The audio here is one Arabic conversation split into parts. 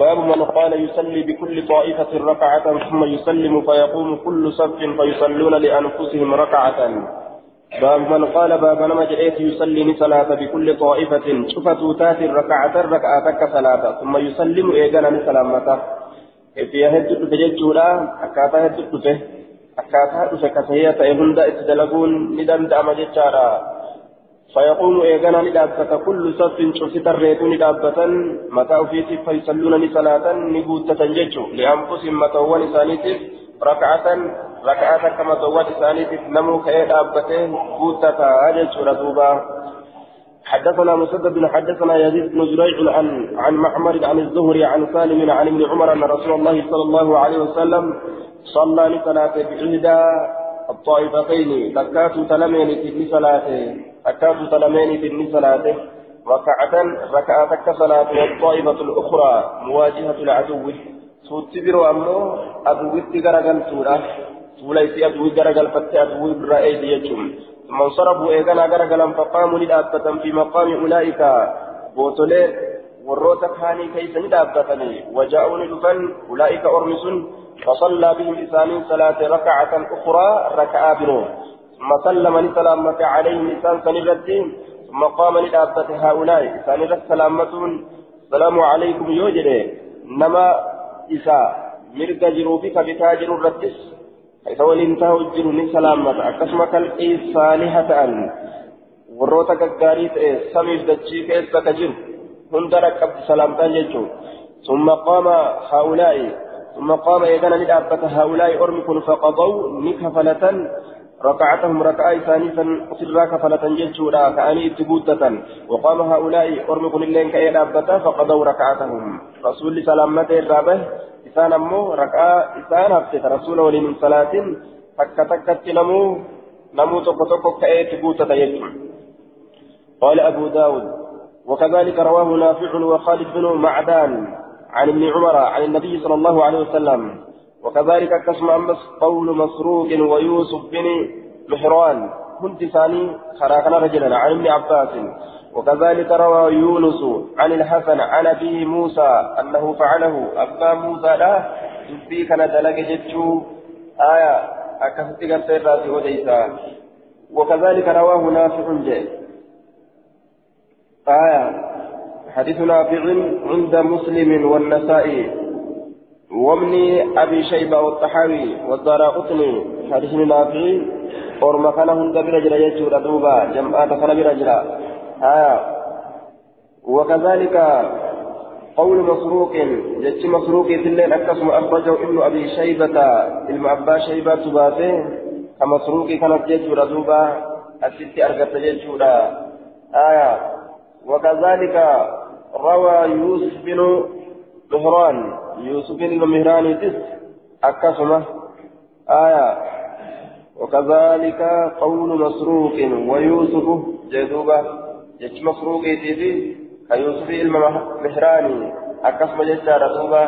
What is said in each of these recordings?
باب من قال يصلي بكل طائفة ركعة ثم يسلم فيقوم كل صف فيصلون لأنفسهم ركعة. باب من قال باب نما جئت يصلي صلاة بكل طائفة. شفت تات ركعة ركعتك صلاة ثم يسلم إيجانا سلامته في هدت تججولا أكاتا هدت تجه أكاتا تسكتهي تأهند اتدلقون ندم دام ججارا فيقوم إيجانا ندابة كل صف شفت الريت ندابة متى في فيصلون صلاة نبوتة ججو لأنفسهم متوان ثانيتف ركعة ركعة كما توات ثانيتف نمو كأي دابته بوتة أجل دوبا حدثنا مسدد حدثنا يزيد بن زريع عن عن معمر عن الزهري عن سالم عن ابن عمر أن رسول الله صلى الله عليه وسلم صلى لصلاة بإحدى الطائفتين تكات تلمين في صلاته تكات تلمين في صلاته ركعة ركعتك صلاة والطائفة الأخرى مواجهة العدو. سوتبر أمه أبو ود غرقل سورة سوليس أبو ود غرقل فتي أبو ود رأيت يجم ثم انصرفوا إيقنا غرقلا فقاموا للآبة في مقام أولئك. بوتولين kaanii keeysa ni dhaabbatanii waja'uuni dhufan ulaa'ika ormisun فصلى بهم إسانين صلاة ركعة أخرى ركعة برو ثم سلم لسلامة عليهم إسان سنرتين ثم قام لدابة هؤلاء. إسان سلامتون السلام عليكم يوجد. نما إسا مرق جروبك بتاجر الرتس إذا ولنته الجر من سلامة. أكسم كالإي صالحة أن؟ warroota gaggaarii ta'e samiif dachii keessa ka jiru hunda rakkabdi salaamtaan ni dhaabbata haa'ulaa'i ormi kun faqadau ni kafalatan ركعتهم ركعة ثانية سرا كفلة جيتشورا كأني اتبوتة وقام هؤلاء أرمي كل الليل كأي دابتا فقضوا ركعتهم. رسول سلامته الرابه إسان أمو ركعة إسان هفتة رسول ولي من صلاة. تك تكت نمو نمو تك تك كأي يجتشورا قال أبو داود وكذلك رواه نافع وخالد بن معدان. عن ابن عمر عن النبي صلى الله عليه وسلم وكذلك كسم قول مسروق ويوسف بن مهران كنت ثاني خراقنا رجلا عن ابن عباس وكذلك روى يونس عن الحسن عن أبي موسى أنه فعله. أبا موسى لا تبي كان دلق جتشو آية أكفت قرصي وديسا وكذلك رواه نافع جيد آية حديث نافع عند مسلم والنسائي وابن أبي شيبة والطحاوي والدارقطني حديث نافع أورما كان هند برجل يجور دوبا جمعات كان برجل آية وكذلك قول مسروق جتش مسروق في الليل أكسم أخرجه ابن أبي شيبة ابن أبا شيبة تباته كمسروق كانت يجور دوبا الست أرقت يجور آية. وكذلك روى يوسف بن مهران. يوسف بن مهران تس أكسمة. آية. وكذلك قول مسروق ويوسف جدوبة. جج مسروق تيتي كيوسف المهراني أكسمة ججارة دوبة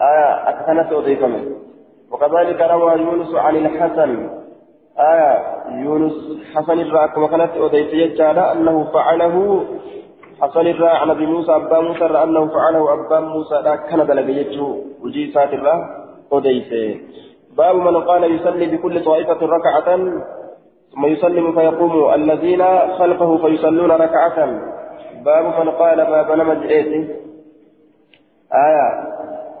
آية. أكثنة وضيفمة وكذلك روى يونس عن الحسن. آية. يونس حسن الرأك وكانت أوديت أنه فعله حسن الرأى عن أبي موسى أبا موسى أنه فعله أبا موسى لا كان دلق يجو. وجي سات الرأى أوديت باب من قال يصلي بكل طائفة ركعة ثم يسلم فيقوم. الذين خلفه فيصلون ركعة. باب من قال باب نمج آية.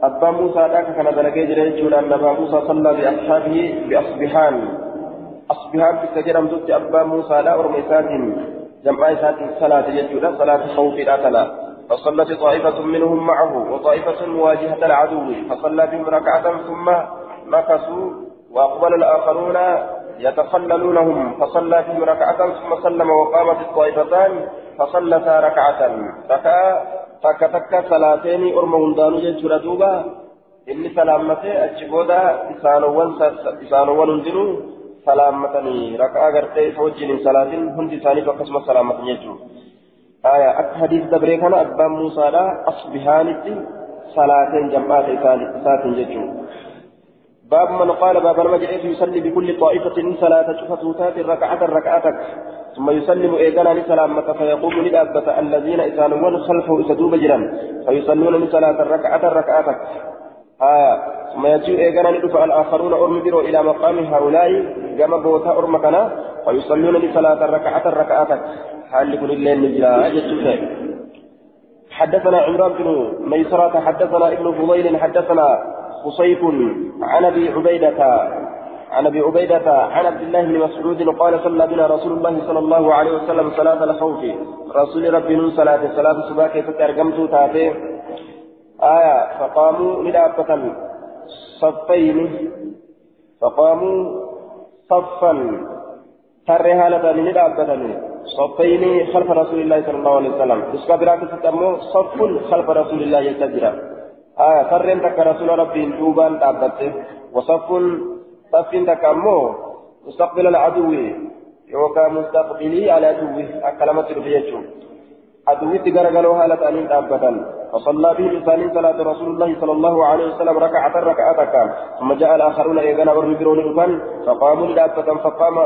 أبا موسى ذاك كان دلق يجري أن أبا موسى صلى بأصحابه بأصبحان. أصبحان في زوجت أبا موسى لا أرميسات جمع إسات صلاة يجود صلاة خوف لا تلا فصلت طائفة منهم معه وطائفة مواجهة العدو فصلى بهم ركعة ثم مكثوا وأقبل الآخرون يتخللونهم. فصلى بهم ركعة ثم سلم وقامت الطائفتان فصلتا ركعة. ركعة تك تك صلاتين أرمون دانو يجود دوبا. إني سلامته أجبودا إسانوان هندنو سلامتني ركعة غرتي فوجين صلاة هندي ثاني فقسم سلامة يجو آية أك حديث دبري كان أبا موسى لا أصبحانتي صلاة جمعات إسات يجو باب من قال باب المجلس يصلي بكل طائفة صلاة شفتوتات ركعة ركعتك ثم يسلم إيقانا لسلامة فيقوم لدابة الذين إسانون خلفه إسدوب جرا فيصلون لصلاة ركعة ركعتك آه ثم يجيء إيقانا لدفع الآخرون أرم برو إلى مقام هؤلاء كما بوتا أرم كنا ويصلون لصلاة ركعة ركعتك حال لكل الليل أجد حدثنا عمران بن ميسرة حدثنا ابن فضيل حدثنا قصيف عن ابي عبيده عن ابي عبيده عن عبد الله بن مسعود قال صلى بنا رسول الله صلى الله عليه وسلم صلاه الخوف رسول ربي صلاه صلاه الصباح كيف ترجمت تاتي آية فقاموا لدابة صفين. فقاموا صفا. ترى هالة لدابة. صفين خلف رسول الله صلى الله عليه وسلم. اسكا براكة صف خلف رسول الله يتجرى. آية فرين تك رسول ربي دوبان تابته وصف صف تك أمو مستقبل العدو. يوكا مستقبلي على عدوه. أكلمة ربيته عدوه تقرقلوا هالة أنين تابتا فصلى به لسان صلاة رسول الله صلى الله عليه وسلم ركعة ركعة ثم جاء الآخرون إيغانا ورمبرون فقاموا لدابة فقام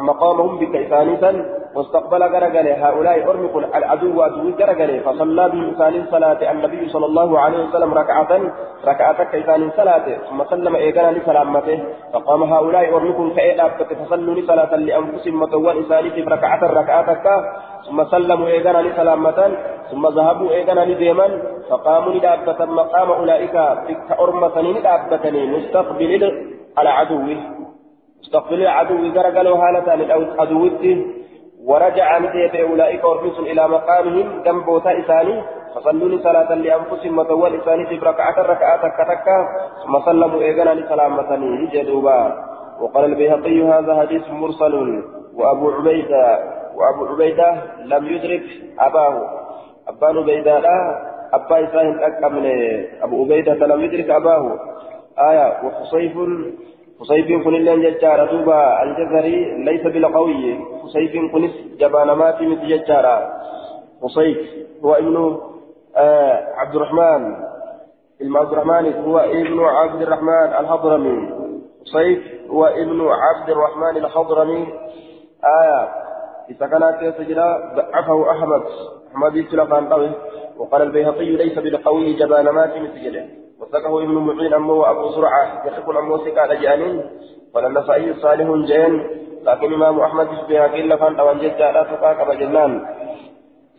مقامهم بكيسانيسا واستقبل غرغل هؤلاء أرمق العدو عدو غرغل فصلى بهم ثاني صلاة النبي صلى الله عليه وسلم ركعة ركعة كيسان صلاة. ثم سلم إيقانا لسلامته. فقام هؤلاء أرمق كأيدابة فصلوا لصلاة لأنفسهم متوان إسانيف ركعة ركعة ثم سلموا إيقانا لسلامة. ثم ذهبوا إيقانا لديما فقاموا لدابة مقام أولئك تك أرمة لدابة مستقبل العدو. مستقبل العدو غرغلوا هالة العدو ورجع نديت أولئك ورمس إلى مقامهم. بوتا إساني. فصلوا صلاة لأنفسهم وتول إساني في ركعة تكتكا ثم سلموا إيقنا لسلامتني جدوبا وقال البيهقي هذا حديث مرسل. وأبو عبيدة وأبو عبيدة لم يدرك أباه. أبان عبيدة لا أبا إساهم أكمل أبو عبيدة لم يدرك أباه. آية وخصيف خصيف كن اللين ججارة دوبا الجزري ليس بالقوي. خصيف كنس جبان ماتي مثل ججارة خصيف هو ابن آه عبد الرحمن. ابن عبد الرحمن هو ابن عبد الرحمن الحضرمي خصيف هو ابن عبد الرحمن الحضرمي آية إذا كان كيف ضعفه أحمد. أحمد يتلقى قوي. وقال البيهقي ليس بالقوي جبان ماتي مثل وثقه ابن معين أمه وأبو زرعة يحب أمه سكال جانين وللنسائي صالح جين لكن إمام أحمد بها قيل فان أوان جدا لا تقاك بجنان.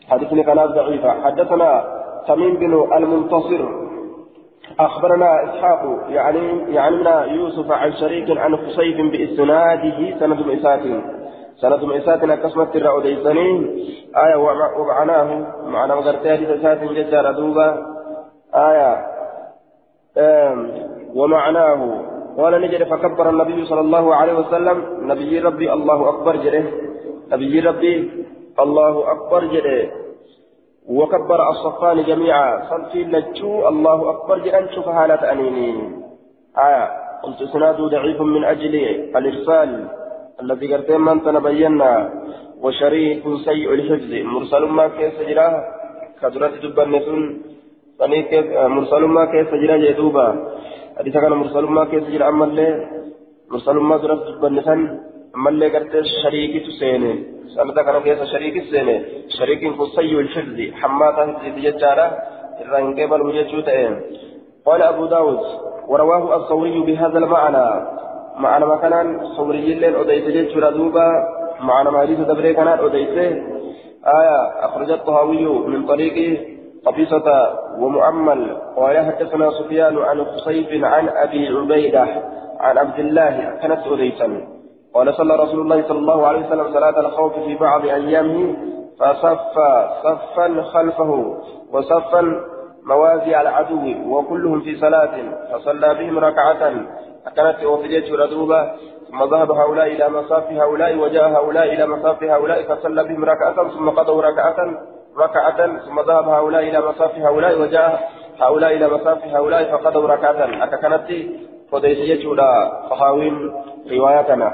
حدثني كلام ضعيفة. حدثنا تميم بن المنتصر. أخبرنا إسحاق يعني يعني يوسف عن شريك عن خصيف بإسناده سند مئسات سند مئسات أكسمت الرأوديسنين آية ومعناه معنى مغرتها لتسات جدا دوبا. آية ومعناه قال نجد فكبر النبي صلى الله عليه وسلم نبي ربي الله أكبر جده. نبي ربي الله أكبر جده. وكبر الصفان جميعا. صلفي لجو الله أكبر جدا شوف حالة أنيني. آية قلت سناد ضعيف من أجل الإرسال. الذي قلت من تنبينا وشريك سيء الحفظ مرسل ما كيس جراه كدرت دبنة sanii mursalummaa keessa jira jee duuba hadiisa kana mursalummaa keessa jira ammallee mursalummaa duratti dubbanne san ammallee gartee shariikitu seene sanada kana keessa shariikis seene shariikiin kun sayyul hifzi hammaataa hifziti jechaadha irraa hin qeebalu jechuu ta'e قال أبو داود ورواه الثوري بهذا المعنى معنى كان ثوري الليل أديت جيش ردوبا معنى ما حديث دبري كان أديت آية أخرج الطهاوي من طريق قبيصة ومؤمل قال حدثنا سفيان عن خصيف عن أبي عبيدة عن عبد الله كانت أديسا قال صلى رسول الله صلى الله عليه وسلم صلاة الخوف في بعض أيامه فصف صفا خلفه وصفا موازي العدو وكلهم في صلاة فصلى بهم ركعة كانت أوفيت ردوبة ثم ذهب هؤلاء إلى مصاف هؤلاء وجاء هؤلاء إلى مصاف هؤلاء فصلى بهم ركعة ثم قضوا ركعة ركعة ثم ذهب هؤلاء إلى مصاف هؤلاء وجاء هؤلاء إلى مصاف هؤلاء فقدوا ركعة أككنت فديسية ولا فخاوين روايتنا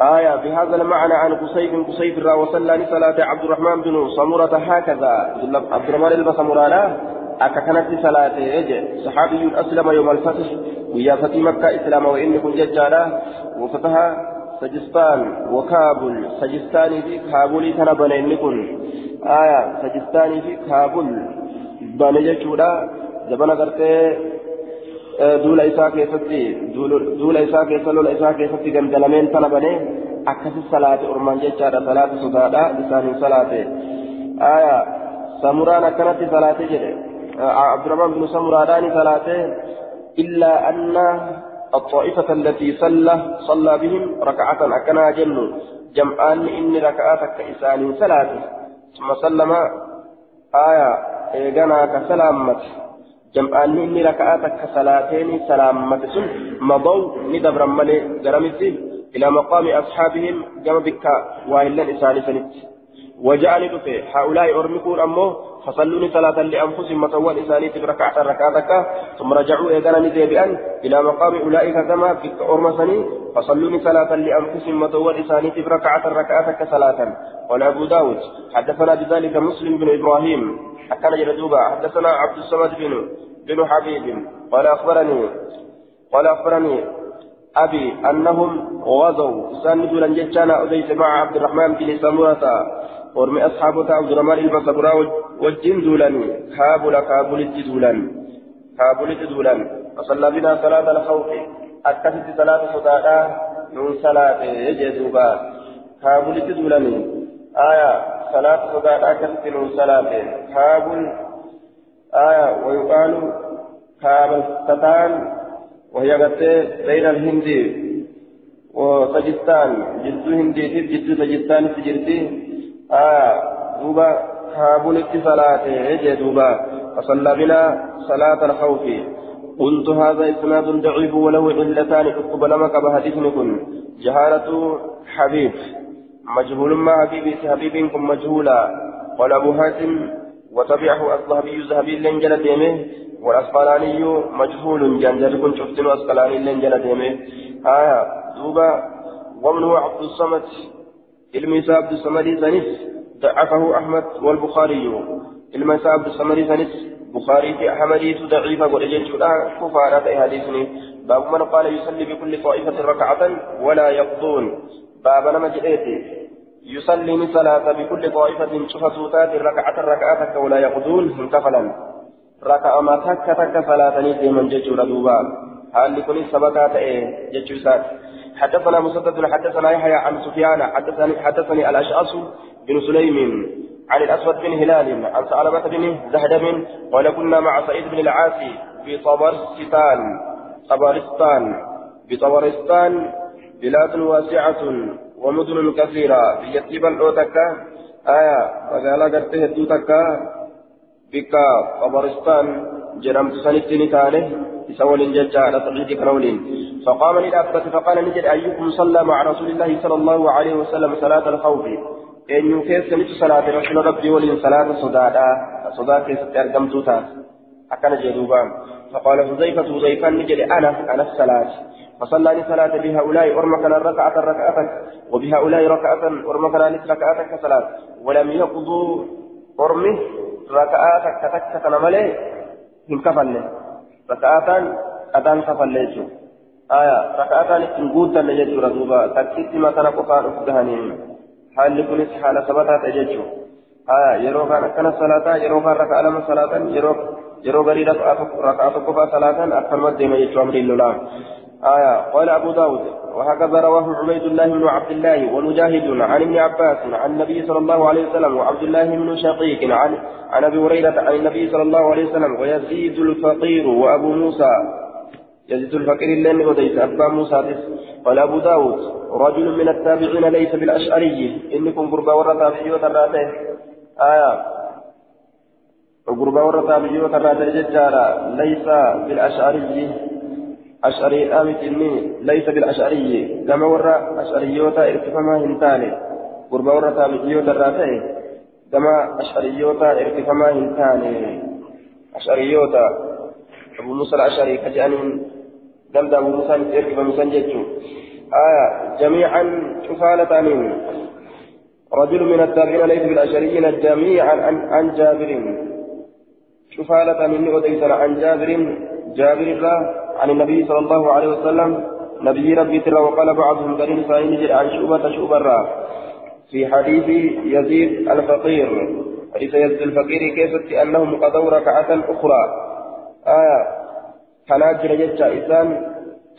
آية بهذا المعنى عن قصيف قصيف را وصلى عبد الرحمن بن صمورة هكذا. عبد الرحمن البصمرانة أككنت صلاة يجي صحابي أسلم يوم الفتح ويا فتي مكة إسلام وإن كن ججالا وفتح سجستان وكابل سجستاني في كابل تنبن إن كن آية سجستاني في كابل بني ججولا زبنا قرتي duula isaa keessatti duula isaa keessa lola isaa keessatti gandalameen tana banee akkasi salaate ormaan jechaadha salaate sodaadha isaaniin salaate aya samuraan akkanatti salaate jedhe abdurrahman bin samuraadhaani salaate illaa anna الطائفة التي صلى صلى بهم ركعة أكنا جن جمعان إني ركعات كإسان صلاة ثم سلم آية inni raka'aa takka salaateeni salaammate sun madaw ni dabran malee garamitti ilaa maqaami asxaabihim gama bikka waahillan isaanii sanitti وجعل دفه هؤلاء أرمكون أمه فصلوني صلاة لأنفسهم متوال إسانيت بركعة ركعتك ثم رجعوا إذا نزيبئا إلى مقام أولئك كما في أرمسني فصلوني صلاة لأنفسهم متوال إسانيت بركعة ركعتك صلاة. قال أبو داود حدثنا بذلك مسلم بن إبراهيم حكى جلدوبا حدثنا عبد الصمد بن بن حبيب. قال أخبرني قال أخبرني أبي أنهم غزوا. ساندوا لنجتشانا أديت مع عبد الرحمن بن سمرة ورمي أصحابه عبد الرحمن البصبرا والجن دولان. كابل كابل الدولان كابل الدولان فصلى بنا صلاة الخوف. أكثت صلاة صداقة. من صلاة يجدوبا. كابل الدولان آية صلاة صداقة أكثت من صلاة. كابل آية ويقال كابستان وهي قتة بين الهند وسجستان جدو هندي جدو سجستان سجرتي آية دوبا كابولت صلاة يجي دوبا فصلى بنا صلاة الخوف. قلت هذا إسناد ضعيف وله علتان اقبل مك بحديثكم جهالة حبيب. مجهول ما حبيبي حبيبكم مجهولا. قال أبو حاتم وتبعه الذهبي الذهبي لنجل ديمه. والأسقلاني مجهول جنجل كن شفتن أسقلاني لنجل ديمه. آية دوبا ومن هو عبد الصمد؟ الميسى عبد الصمد زنس ضعفه أحمد والبخاري. الميسى عبد الصمد زنس بخاري في أحمد ضعيفة ولجن شدا كفارة حديثني. باب من قال يصلي بكل طائفة ركعة ولا يقضون. باب نمج يصلي صلاة بكل طائفة شفا سوتات ركعة ركعة ولا يقضون منكفلا ركعة ما تك تك صلاة نيتي من ججور دوبا هل لكل سبكات إيه ججور سات حدثنا مسدد حدثنا يحيى عن سفيان حدثني حدثني الأشعث بن سليم عن الأسود بن هلال عن ثعلبة بن زهدم قال كنا مع سعيد بن العاصي في طبرستان طبرستان بطبرستان بلاد واسعة ومدن كثيرة. بيتي بلعو تكا آية مقالة قرته هدو تكا بكا قبرستان جرمت سنتين تاني يسول ججا على تقليد كرولين فقام للأبة فقال نجد أيكم صلى مع رسول الله صلى الله عليه وسلم صلاة الخوف إن يكيس نجد صلاة رسول ربي ولين صلاة صدادا صدادا كيست أرقمتو تاس أكن جدوبان فقال حذيفة حذيفة نجد أنا أنا الصلاة فصلى صلاة بهؤلاء أرمكنا ركعة ركعة وبهؤلاء ركعة أرمكنا ركعة كصلاة ولم يقضوا أرمه ركعة كتك كنملي من كفل ركعة أدان كفل ليجو آية ركعة نقود ليجو ردوبا تكتت ما كان قفان أفدهنين حال لكل حال ثبتات أججو آية يروى كان صلاة يروى ركعة لما صلاة garii raka'aa tokko fa'aa salaatan akkanumatti deema jechuu amri lolaa آية قال أبو داود وهكذا رواه عبيد الله بن عبد الله ومجاهد عن ابن عباس عن النبي صلى الله عليه وسلم وعبد الله بن شقيق عن عن أبي هريرة عن النبي صلى الله عليه وسلم ويزيد الفقير وأبو موسى. يزيد الفقير اللين وديس أبا موسى قال أبو داود رجل من التابعين ليس بالأشعري. إنكم قربا ورثة وتراته. آية. قربا ورثة وتراته ججارا ليس بالأشعري. أشعري آمت إني ليس بالأشعري. كما ورى أشعريوتا إرتفاما هنتاني. قرب ورى تامجيوتا الراتي كما أشعريوتا إرتفاما هنتاني. أشعريوتا. أبو موسى الأشعري كجانين دمد أبو موسى ارتفا مسنجتشو آية. جميعا شفالة من رجل من التابعين ليس بالأشعريين جميعا عن, جابر شفالة من أديسنا عن جابر جابر الله عن النبي صلى الله عليه وسلم نبي ربي ترى وقال بعضهم قرين سائل عن شعبة شعبة في حديث يزيد الفقير حديث يزيد الفقير كيف أنهم قضوا ركعة أخرى. آية فناجر جتة إسلام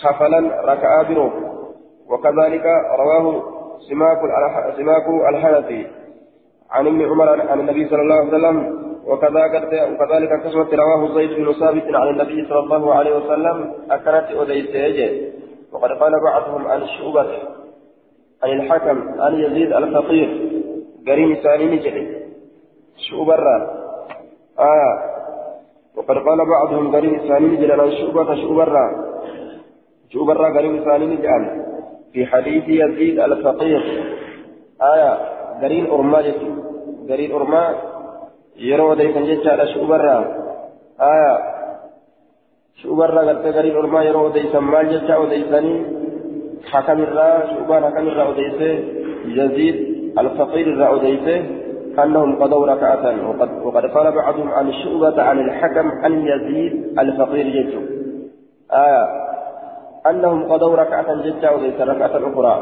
حفلا ركعة برو وكذلك رواه سماك الحنفي عن ابن عمر عن النبي صلى الله عليه وسلم وكذلك كسوة رواه زيد بن ثابت عن النبي صلى الله عليه وسلم أكلت أديت وقد قال بعضهم عن الشعبة عن الحكم عن يزيد الفقير قرين ثاني نجري شعبة آه. وقد قال بعضهم قرين ثاني نجري عن شعبة شعبة شعبة قرين ثاني نجري في حديث يزيد الفقير. آية قرين أرما قرين أرما yeroo odeysan jechaadha shuubarraa aya shuubarraa gartee gariin ormaa yeroo odeysan maal jecha odeysanii hakamirraa shuubaan hakamirraa odeyse yaziid alfaqiirirraa odeyse أنهم قضوا ركعة وقد, وقد قال بعضهم عن الشعبة عن الحكم عن يزيد الفقير جدّ آية أنهم قضوا ركعة جدّ وليس ركعة أخرى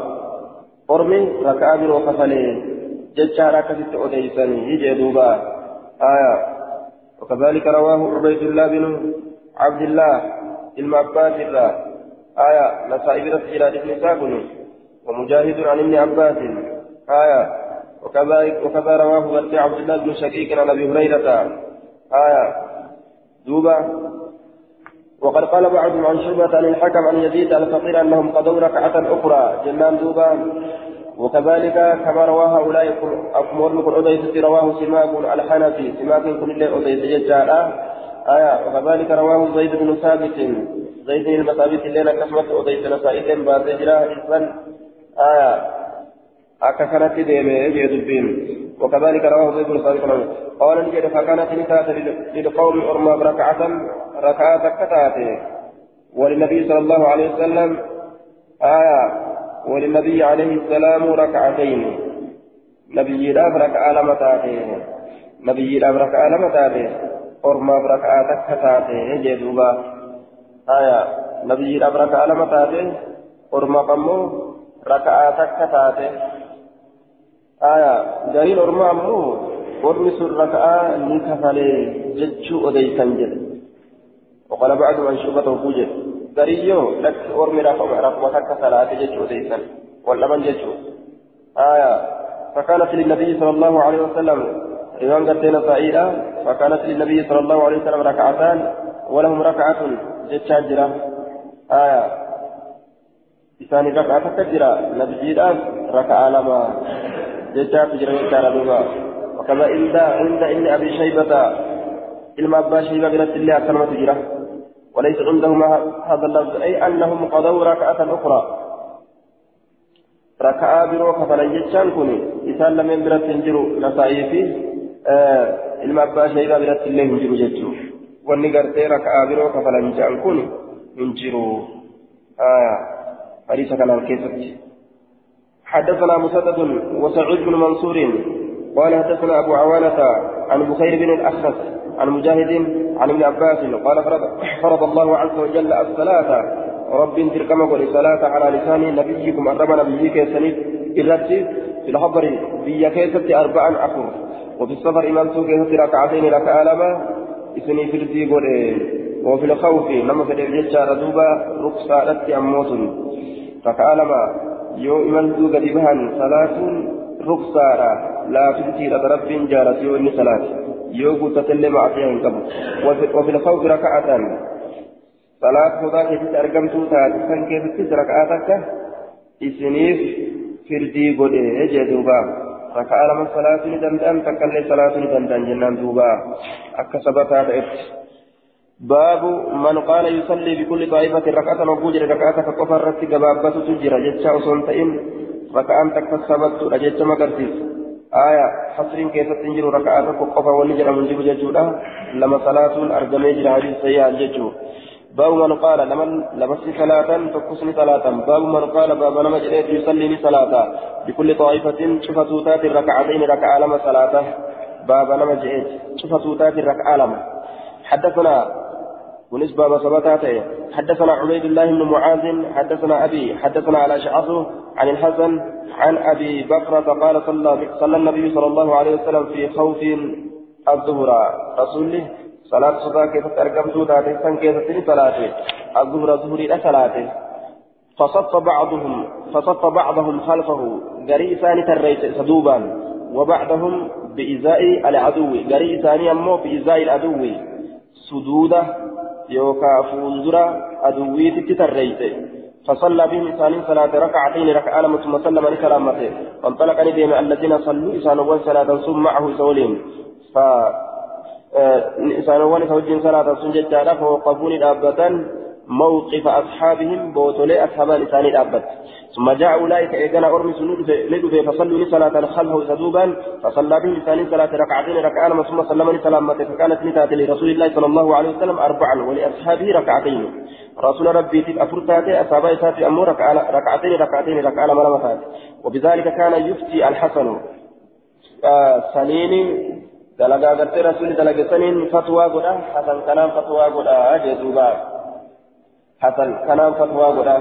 أرمي ركعة وقفلين جدّ ركعة أوديسني يجي آية. وكذلك رواه عبيد الله بن عبد الله المعباس الله. آية. نسائب رسول بن ساكن ومجاهد عن ابن عباس. آية. وكذلك وكذا رواه غزي عبد الله بن شقيق عن أبي هريرة. آية. دوبا وقد قال بعضهم عن شعبة عن الحكم عن يزيد الفقير أنهم قضوا ركعة أخرى. جنان دوبا وكذلك كما روى هؤلاء أكمر من أديس رواه سماك الحنفي. سماك كل اللي أديس ججالا آية وكذلك رواه زيد بن ثابت. زيد بن ثابت اللي كسمت أديس نسائل بازجرا إذن آية أكثرت ديمة جدبين وكذلك رواه زيد بن ثابت. قال نجد فكانت نساء للقوم أرمى ركعة ركعة كتاته وللنبي صلى الله عليه وسلم آية وللنبي عليه السلام ركعتين. نبي لا ركعة لما تاتي. نبي لا ركعة لما تاتي. أرمى بركعة تكتاتي جدوبا آية. نبي لا ركعة لما تاتي. أرمى قمو ركعة تكتاتي آية. جاهل أرمى أمو. أرمي سر ركعة نكفلي جتشو أديسان جد. وقال بعض من شبته فوجد gariyyoo lakki ormi rakkuma takka salaate jechuu deessan waldhaban jechuu aya فكانت للنبي صلى الله عليه وسلم. ريوان قرتين سائلة فكانت للنبي صلى الله عليه وسلم ركعتان. ولهم ركعة جتشاجرة آية. إساني ركعة تكجرة. نبي ركعة لما جتشات جرى جتشارة وكذا عند عند ابن أبي شيبة. إلما أبا شيبة بنت الله أكلمة جرى وليس عندهم هذا اللفظ أي أنهم قضوا ركعة أخرى. ركعة بروك فلن يجان كوني. إسان لم ينبرت تنجروا نصائفي آه المأبا شيئا برت الله ينجروا ججو واني قرتي ركعة بروك فلن يجان كوني. ينجروا آه حديث كان الكيسة. حدثنا مسدد وسعود بن منصور. قال حدثنا أبو عوانة عن بخير بن الأخرس عن مجاهد عن ابن عباس قال فرض, الله عز وجل الصلاة. رب تركم الصلاة على لسان نبيكم أرب نبيك سنيد. إرتي في الحضر بيا كيسة أربعا أخر وفي السفر إمام سوكي ركعتين ركع لما إسني في الدي وفي الخوف لما في الجيش ردوبا رقصة أموت. ركع لما يو إمام سوكي بهن صلاة رقصة لا تبتي رب جارت يو إني صلاة. يوغو تتلم معصية قبل وفي الخوف ركعة صلاة خدا كيف أرقمتو تاتسان كيف تس ركعتك إسنيف فردي قولي إجي دوبا ركعة لما صلاة ندندن تكالي صلاة ندندن جنان دوبا أكا سبتا باب من قال يصلي بكل طائفة ركعة وجوجر ركعة كفر رتي قبابة تجرى جتشا أصول تئن ركعة تكفت أجتشا مقرسيس آية حصر كيف تنجر ركعات قفا ونجر من جب ججودا؟ لما صلاة أرجمي جل حديث سيئة الججو باب من قال لمن لمس صلاة تقسم صلاة. باب من قال باب لما جريت يصلي صلاة. بكل طائفة شفتوتات الركعتين ركعة لما صلاة. باب لما جريت شفتوتات الركعة لما. حدثنا ونسبة بصبتاته حدثنا عبيد الله بن معاذ حدثنا أبي حدثنا على شعصه عن الحسن عن أبي بكرة قال صلى صلى النبي صلى الله عليه وسلم في خوف الظهر. رسول صلاة صلاة كيف تركب سوداته سن كيف تري صلاته الظهر ظهري صلاته فصف بعضهم فصف بعضهم خلفه. غري ثاني تريت سدوبا وبعضهم بإزاء العدو. غري ثاني أمه بإزاء العدو. سدودة يوكا فولدرا أدويت تتريت فصلى بهم ثاني صلاة ركعتين ركعة ثم سلم لسلامته فانطلق ندم الذين صلوا إسانوا صلاة ثم معه سولين ف إسانوا سوجين صلاة سنجد فوقفوني دابة موقف أصحابهم بوتولي أصحاب لسان الأبد ثم جاء أولئك إيقنا أرمس ندفع فصلوا صلاة خلفه سدوبا فصلى بهم لسان صلاة ركعتين ركعان ثم سلم لسلامته فكانت نتات لرسول الله صلى الله عليه وسلم أربعا ولأصحابه ركعتين. رسول ربي تبقى فرتاتي أصحاب إساتي أمو ركعتين ركعتين ركعان مرمتات وبذلك كان يفتي الحسن. آه سنين دلقا قلت رسول دلقا سنين فتوى قدا حسن كلام فتوى قدا جدوبا حسن كلام فتوى قدا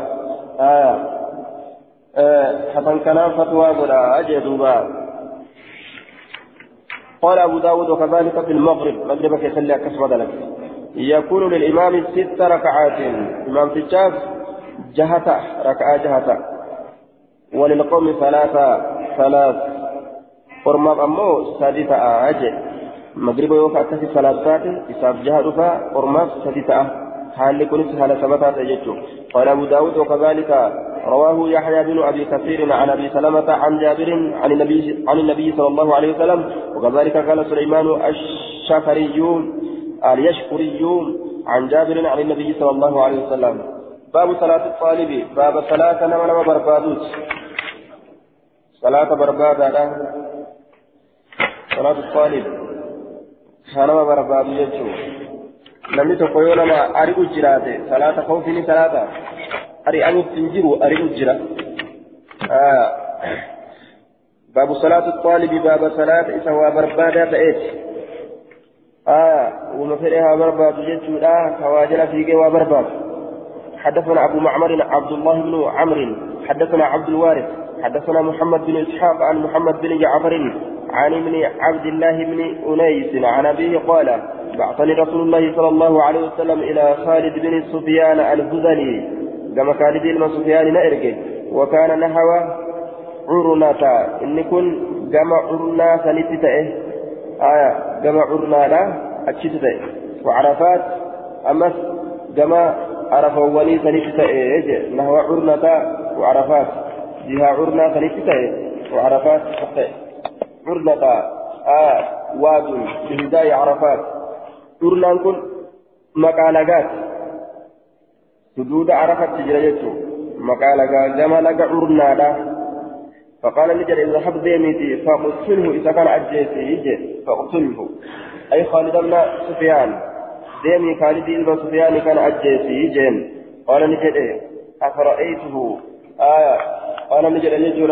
آه آه حسن كلام فتوى قدا أجدوبا قال أبو داود وكذلك في المغرب مغرب يصلي كسب ذلك يكون للإمام ست ركعات إمام تجاز جهة ركعة جهة وللقوم ثلاثة ثلاث قرما أمو سادسة أجل مغرب يوكا كسي ثلاثات إساف جهة رفا قرما سادسة حال كنس حال ثبتات يجو قال أبو داود وكذلك رواه يحيى بن أبي كثير عن أبي سلمة عن جابر عن النبي عن النبي صلى الله عليه وسلم وكذلك قال سليمان الشكري اليشكري عن جابر عن النبي صلى الله عليه وسلم باب صلاة الطالب باب صلاة نما نما بربادوت صلاة بربادة صلاة الطالب نما بربادو يجو namni tokko yoo nama ari'u jiraate salaata koofini salaata? Ari'amutti hin jiru ari'u jira باب صلاة الطالب باب صلاة إذا وبربادة تأتي آه ومفرها برباد جدت آه كواجل فيك وبرباد حدثنا أبو معمر عبد الله بن عمرو حدثنا عبد الوارث حدثنا محمد بن إسحاق عن محمد بن جعفر عن ابن عبد الله بن أنيس عن أبيه قال بعثني رسول الله صلى الله عليه وسلم إلى خالد بن سفيان الهذلي كما خالد بن سفيان نأرجه وكان نحو عرنة إن كن جمع عرنا سنتتئه آية جمع عرنا لا أتشتتئه. وعرفات أمس جمع عرفوني سنتتئه نحو عرنة وعرفات. جهة عرنا سنتتئه وعرفات عرنة آه واد بهداية عرفات. lagaati suduuda arafatti jira jechuun maqaa lagaa gama laga urnaadha فقال نجر إذا حب ديميتي فاقتله إذا كان أجيتي يجي فاقتله. أي خالد بن سفيان. ديمي خالد بن سفيان كان أجيتي يجي. قال نجر أفرأيته؟ آية قال نجر نجر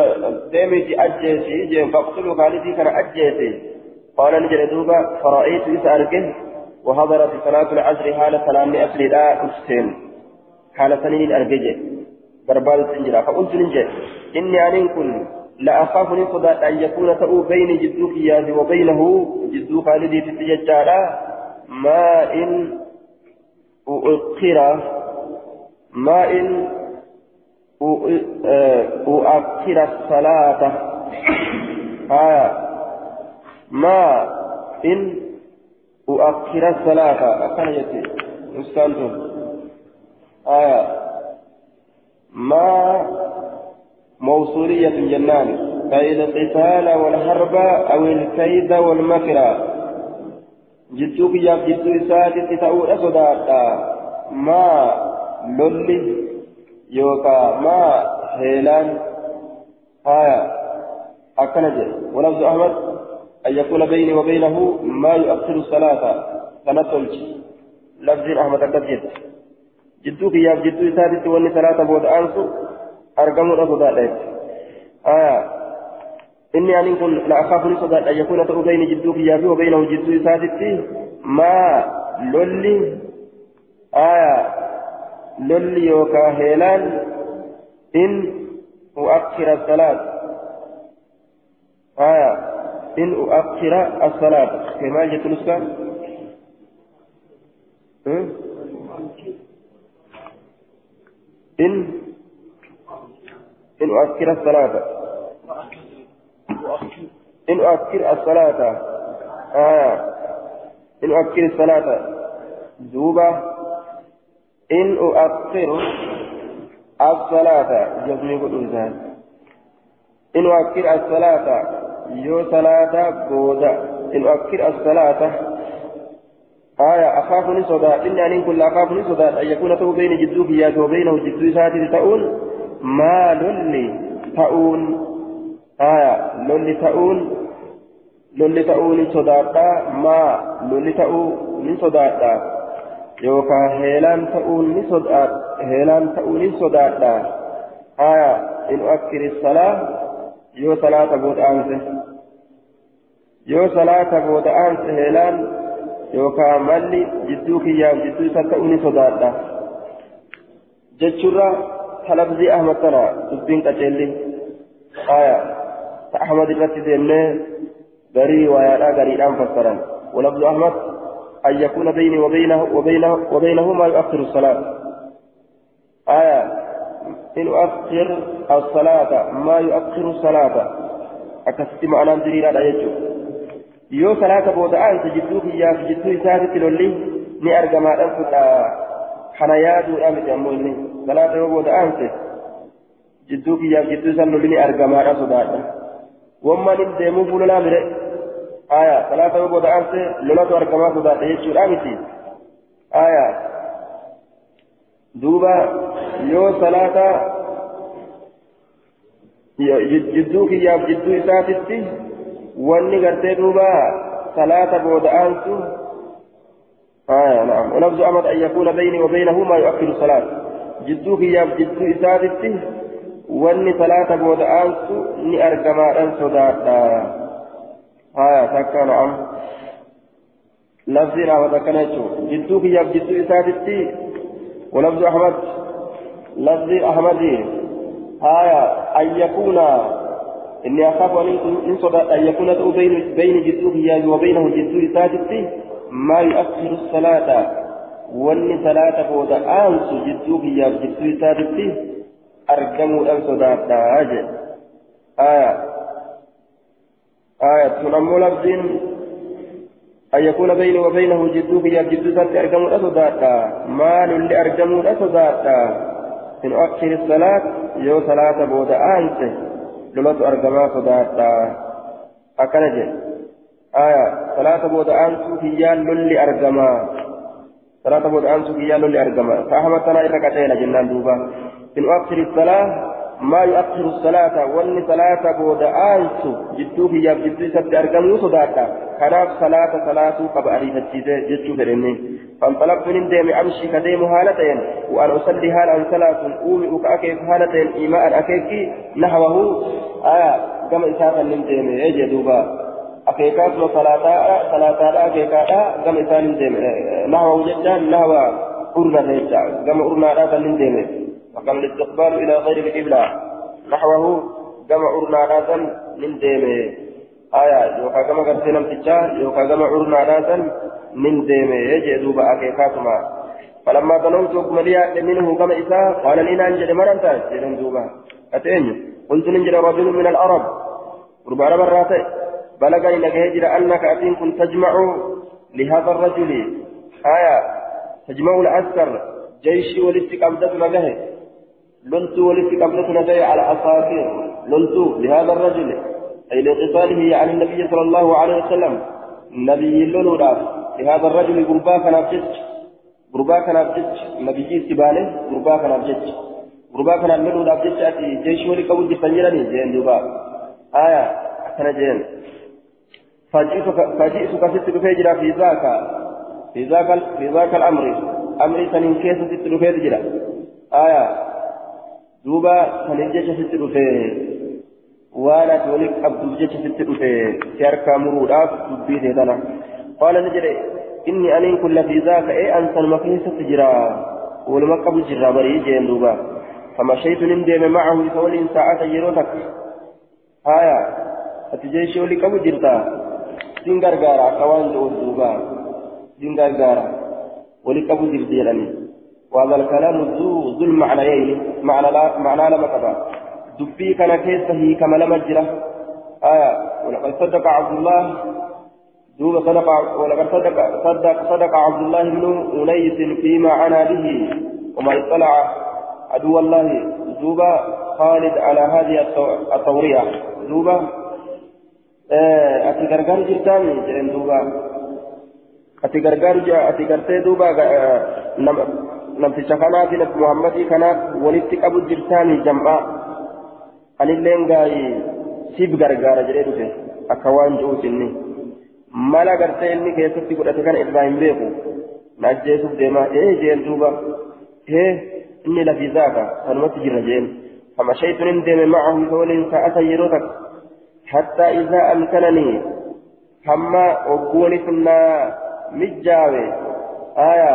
ديميتي أجيتي يجي فاقتله خالد كان أجيتي قال نجر دوبا فرأيت إذا أرجه وحضرت صلاة العصر حال سلام أصل لا أفتن حال سنين الأرجج برباد سنجرا. فقلت نجد إني أن كن لا أخاف نقضى أن يكون تأو بين جدوك يازي وبينه جدوك الذي في التجارة ما إن أؤخر ما إن أؤخر الصلاة آه ما إن أؤخر الصلاة. أكن يتي مستانتم آية. ما موصولية جنان. بين القتال والحرب أو الكيد والمكر. جدوك يا جدو إساتي تتأول أصداتا ما لولي يوكا ما هيلان آية أكنجي ولفظ أحمد أن يكون بيني وبينه ما يؤخر الصلاة فنتلج لفظ أحمد الكثير جدوك يا جدو إسادة واني صلاة بود أنسو أرقم رصدا آه إني أن كن لا أخاف لصدا أن يكون بين جدوك يا وبينه جدو إسادة ما lolli? Aya lolli yookaa heelaan in uakkira asalaat aya in uakkira asalaat kee maal jettu nuska in in uakkira asalaata in uakkir asalaata aya in uakkir asalaata in uakkiru الصلاة جزمي قدوسان إن أكر الصلاة يو صلاة بودا. إن أكر الصلاة آية أخاف نصدا إني أن كل أخاف نصدا أن يكون تو بين جدوك يا وبينه جدو ساتي تؤون ما للي تؤون. آية للي تؤون. للي تؤون صداقا ما للي تؤون صداقا yookaan heelaan ta'uun ni sodaadha heelaan ta'uun ni sodaadha haya in akkiri salaa yoo salaata booda aanse yoo salaata booda aanse heelaan yookaan malli jidduu kiyyaaf jidduu isa ta'uu ni sodaadha jechuurra talabzii ahmad tana dubbiin qaceelli haya ta ahmad irratti deemnee garii waayaadhaa gariidhaan fassaran walabdu ahmad أن يكون بيني وبينه وبينه وبينه ما يؤخر الصلاة آية إن أؤخر الصلاة ما يؤخر الصلاة أكست معنى دليل على يجو yoo salaata booda aansa jidduu kiyyaaf jidduu isaatitti lolli ni argamaadhaan fudha kana yaaduudha miti ammoo inni salaata yoo booda aanse jidduu kiyyaaf jidduu isaan lolli ni argamaadha sodaadha آية ثلاثة وبعد أنت لولا أركما صداق يجور أمتي آية دوبا يو ثلاثة جدوك يا جدو إساتتي واني قرتي دوبا ثلاثة بود أنتو آية نعم. ولفظ أمد أن يكون بيني وبينه ما يؤخر الصلاة جدوك يا جدو إساتتي واني ثلاثة بود أنتو ني أركما أن صداقا هايا تكا نعم لفظي راوة كنيتو جدو في ياب جدو إساتتي ولفظ أحمد لفظي أحمدي هايا أن يكون إني أخاف أن يكون بين بين جدو في وبينه جدو إساتتي ما يؤخر الصلاة واني صلاة بودا أنس جدو في ياب جدو إساتتي أرجموا أن صداتا آية آية تنمو لفظين أن يكون بيني وبينه جدوك يا جدوسات أرجموا الأسوداتا مال اللي أرجموا الأسوداتا إن أكثر الصلاة يو صلاة بودا أنت لمس أرجما صداتا أكنجي آية صلاة بودا أنت هي للي أرجما. صلاة بودا أنت هي للي أرجما. فأحمد إذا كتينا جنان دوبا. إن أكثر الصلاة ما يؤخر الصلاة وأن صلاة بود آنسو جدو في ياب جدو سبت أرقمو صداتا كناف صلاة صلاة قب أريد الجيزة جدو فرني فانطلقت من ديم أمشي كديم هالتين. وأن أصلي هالا صلاة أومي أكيف هالتين. إيماء أكيف نحوه آية كما إسافا من ديم. يجي دوبا أكيكاس صلاة صلاة أكيكا كما إسافا من ديم. نحوه جدا نحو أرنا ريجا كما أرنا من ديم. وكان الاستقبال إلى غير القبلة. نحوه كما أرنا ناسا من ديمه آية يوكا كما قرسي نمتجا يوكا كما أرنا ناسا من ديمه يجي دوبا أكيكاتما فلما ظننت مليا منه كما إساء قال لي نانجل مرنتا جلن دوبا. أتين قلت ننجل رجل من العرب. ربع مرات بلغني لك هجر أنك أتين كنت تجمع لهذا الرجل. آية تجمع العسكر جيشي ولدت قبضتنا به لنت ولدت قبلتنا جاي على أساطير لنت لهذا الرجل أي لاتصاله عن النبي صلى الله عليه وسلم. نبي لنوراف لهذا الرجل قربا كان أبجج قربا كان أبجج نبي استبانه قربا كان أبجج قربا كان لنوراف جج. أتي جيش ولي قبل جفنجرني جين دوبا. آية أكنا جين. فجئتك ست فجرا في ذاك في ذاك في ذاك الأمر. أمر سنين كيس ست فجرا آية dhufe. Waan ati walitti qabduuf jecha sitti dhufe. Si harkaa muruudhaaf dubbii ta'e tana qaala ni jedhe إني أنين كل في ذاك إيه أنسى المكيسة تجرى والمقب جرى بري جين دوبا فمشيت نندم معه يقول ساعة يروتك هايا أتجيش ولي كم جرتا سنغر غارا كوان دوبا سنغر غارا ولي كم جرتيراني وهذا الكلام ذو ذو المعنيين. معنى لا معنى لما تبع. دبي كان كيسه كما لم جرى. آية. ولقد صدق عبد الله. دوب صدق ولقد صدق صدق صدق عبد الله بن أنيس فيما عنا به. وما اطلع عدو الله. دوب خالد على هذه التورية. دوب. ati gargaar jirtaan jedhen duuba ati gargaar ati gartee duuba namticha kanaa fi nabi muhammadii kanaaf walitti qabu jirtaanii jam'aa anilleen gaa'ii siif gargaara jedhee dhufe akka waan ji'uusinni mala gartee inni keessatti godhate kana irraa hin beeku na ajjeesuuf deemaa ee jeen duuba ee inni lafiisaaka kanumatti jirra jeen فمشيت ندم معه فول ساعة يروتك حتى إذا أمكنني هما وقوني كنا مجاوي آية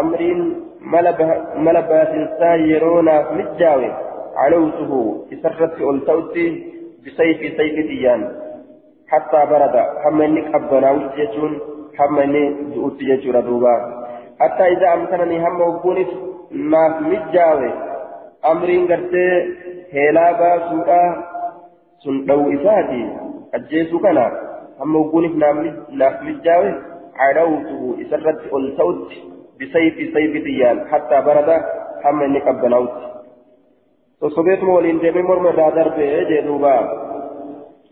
أمرين ملبات سايرونا مجاوي. علوته إسرت ألتوتي بسيف سيف ديان. حتى برد. هم إنك أبنا وجيتون هم إني جؤت جيتون دوبا. حتى إذا أمكنني هم وقونف ناف مجاوي. أمرين قرتي هلا باسوكا سن لو إساتي. أجيسو كنا. هم وقونف ناف مجاوي. عروته إسرت الصوت بسيف سيف ديان حتى برد هم إنك أبنا وصبيتم ولين دمي مرمى دادر بيه دوبا.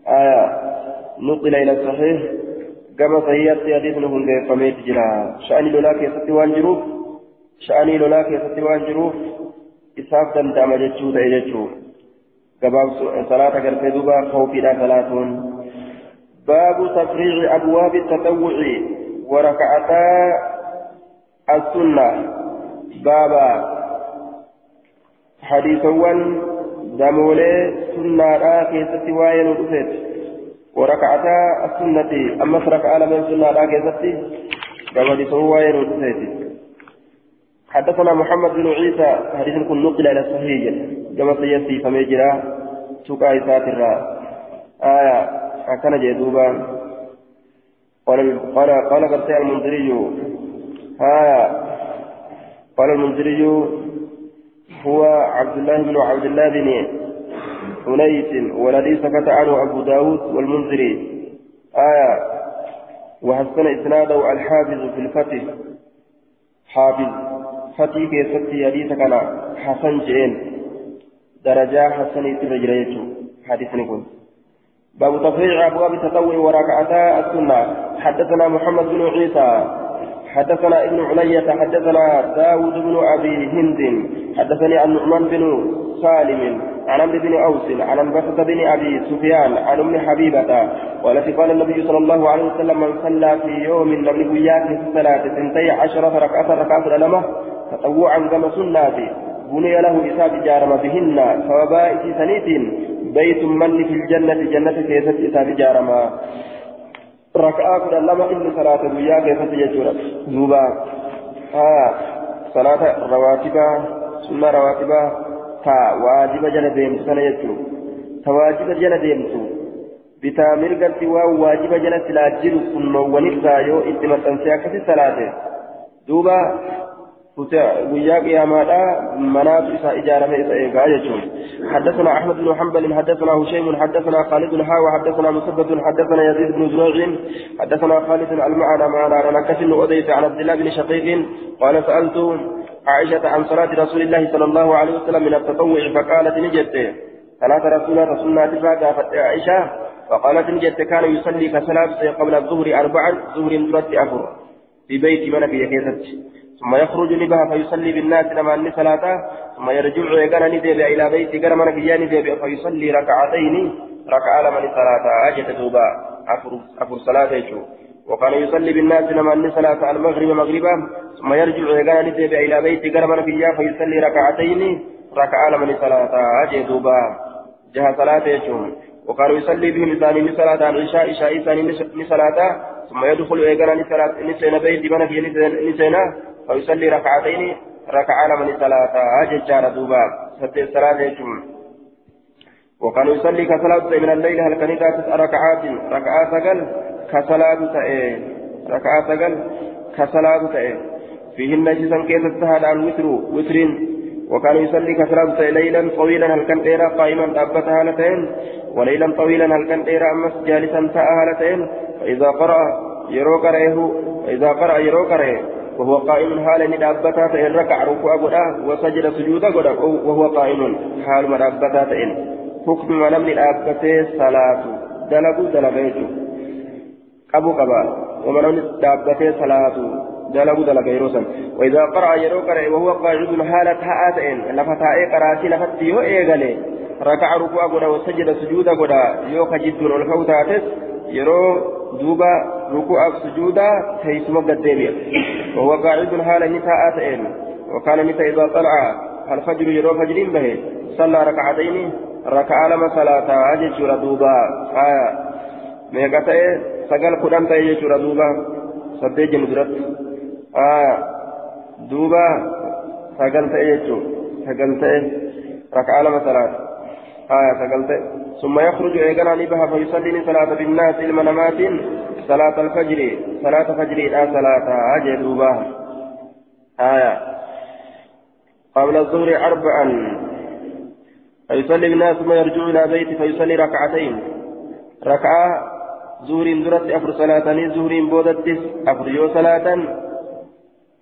آية. نقل إلى الصحيح كما صحيحت حديث نقول فميت جرا شأني لولا كيستي وان جروف شأني لولا كيستي وان جروف إساف دندام جتشو دا جتشو كباب صلاة قرفة دوبا خوفي لا صلاة باب تفريغ أبواب التطوع. وركعتا السنة. بابا. حديثوان دمولي سنة كيستي وين ودفت وركعتا السنة. أما ركعة من سنة كيستي دمولي سوين ودفت حدثنا محمد بن عيسى حديث كن نقل إلى الصحيح كما سيأتي فميجرا سوكا إساترا آية أكن جدوبا قال قال قال المنذري آية قال المنذري هو عبد الله بن عبد الله بن أنيس والذي سكت عنه أبو داود والمنذري. آية وحسن إسناده الحافظ في الفتح. حافظ. فتي كيستي حديث كان حسن جين. درجة حسن تبجريته حديث نقول. باب تفريع أبواب التطوع وركعتا السنة. حدثنا محمد بن عيسى. حدثنا ابن علية حدثنا داود بن أبي هند حدثني عن نعمان بن سالم عن عمرو بن أوس عن أنبسة بن أبي سفيان عن أم حبيبة والتي قال النبي صلى الله عليه وسلم من صلى في يوم لم وياك في الصلاة ثنتي عشرة ركعة ركعة لما تطوعا كما سناتي بني له إساب جارم بهن فوبائك سنيت بيت من في الجنة جنة كيست إساب جارما ركعة كل لما إن صلاة وياك كيست يجورا دوبا آه. صلاة رواتبة. سنة رواتبة. تا. واجب جل ديمتو سنة يجو تا واجب جل ديمتو. bitaa mirgatti waan waajiba jala silaa jiru sunnowwanirraa yoo itti maxxansee akkasi salaate manaatu isaa ijaarame isa eegaa jechuun حدثنا احمد بن حنبل حدثنا هشيم حدثنا خالد الها وحدثنا مسدد حدثنا يزيد بن زريع حدثنا خالد المعنى ما لا نكسن اوديت عن عبد الله بن شقيق قال سالت عائشه عن صلاه رسول الله صلى الله عليه وسلم من التطوع فقالت نجت صلاه رسول الله رسول الله عائشه فقالت نجت كان يصلي كصلاه قبل الظهر اربعا ظهر مرت افر في بيت من في كيست ثم يخرج لبها فيصلي بالناس لما أني صلاة ثم يرجع يقال ندب إلى بيت قال من كيان فيصلي ركعتين ركعة لمن صلاة أجت دوبا أفر, صلاة يجو. وكان يصلي بالناس لما أني صلاة المغرب مغربا ثم يرجع يقال ندب إلى بيت قال من كيان فيصلي ركعتين ركعة لمن صلاة أجت دوبا جهة صلاة يجو. وكان يصلي بهم إنسان صلاة العشاء عشاء إنسان صلاة ثم يدخل إيقنا نسينا بيت بنا في نسينا فيصلي ركعتين ركعة لمن صلاة أججار دوبا ستة صلاة يجمع وكان يصلي كصلاة من الليل هل كان ركعات؟ ركعات سقل كصلاة تأي. ركعات سقل كصلاة تأي. فيهن جزا كيف تهدى عن وتر وتر. وكان يصلي كثرة ليلا طويلا هل كان إيرا قائما أبت هالتين وليلا طويلا هل كان إيرا أمس جالسا تاء هالتين فإذا قرأ يرو قرأه فإذا قرأ يرو قرأه وهو قائم حال ندابتا فإن ركع ركوع قدا وسجد سجودا قدا وهو قائم حال مدابتا فإن. حكم من أبته صلاة. دلقوا دلقيته قبو قبا. ومن من دابته صلاة. دلقوا دلق يروسا وإذا قرأ يرو قرأ وهو قاعد حالة هاتين لفتاء قراتي لفتي يو إيغالي ركع ركوع قدا وسجد سجودا قدا يو خجد الفوتاتس يرو دوبا ركوع سجودا تيسما قد وهو قاعد حالة نتاء تين وكان نتا إذا طلع الفجر يرو فجر به صلى ركعتين ركع لما صلاة أجل دوبا آية ميقاتي سقل قدام تيجي دوبا سدي جمدرت آه دوبا سقلت إيجو سقلت ركعة لما صلاة آية سقلت ثم يخرج إيقنا نبها فيصلي صلاة بالناس المنامات صلاة الفجر صلاة فجر لا صلاة أجي دوبا آية. قبل الظهر أربعا. فيصلي بالناس ثم يرجع إلى بيته فيصلي ركعتين. ركعة زور درت أفر صلاة زور بودت أفر يو صلاة.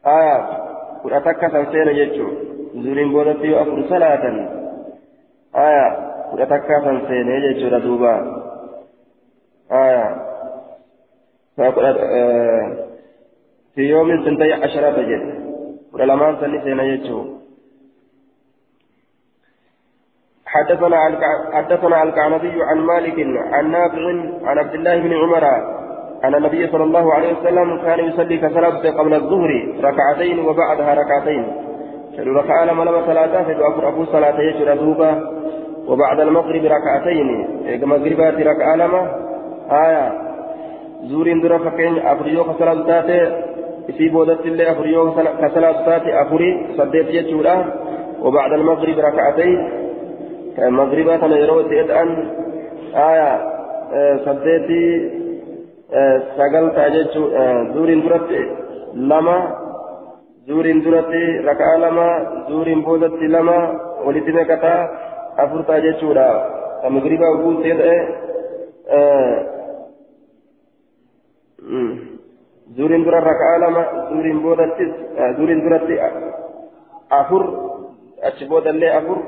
آية. san seena jechuun zuriin boodatti yoo afur salaatan aya kudha takka san seenee jechuudha duuba. Aya. في يوم سنتي عشرة جد ولما سني سنة يجو حدثنا حدثنا الكعنبي عن مالك عن نافع عن عبد الله بن عمر أن النبي صلى الله عليه وسلم كان يصلي كصلاة قبل الظهر ركعتين وبعدها ركعتين. شنو ركعة لما لما صلاة فدو أبو صلاة يجر دوبا. وبعد المغرب ركعتين مغربات ركعة لما؟ آية. زورين درا فكين أفريو كصلاة تاتي في بودت الله أفريو كصلاة تاتي أفري صديت يجورا. وبعد المغرب ركعتين المغربات أنا يروي أن آية صديتي sagaltaa jechuun zuuriin duratti lama zuuriin duratti raka'aa lama zuuriin boodatti lama walitti meeqataa afurtaa jechuudha kan migribaa guutee ta'e zuuriin dura raka'aa lama zuuriin boodattis zuuriin duratti afur achi boodallee afur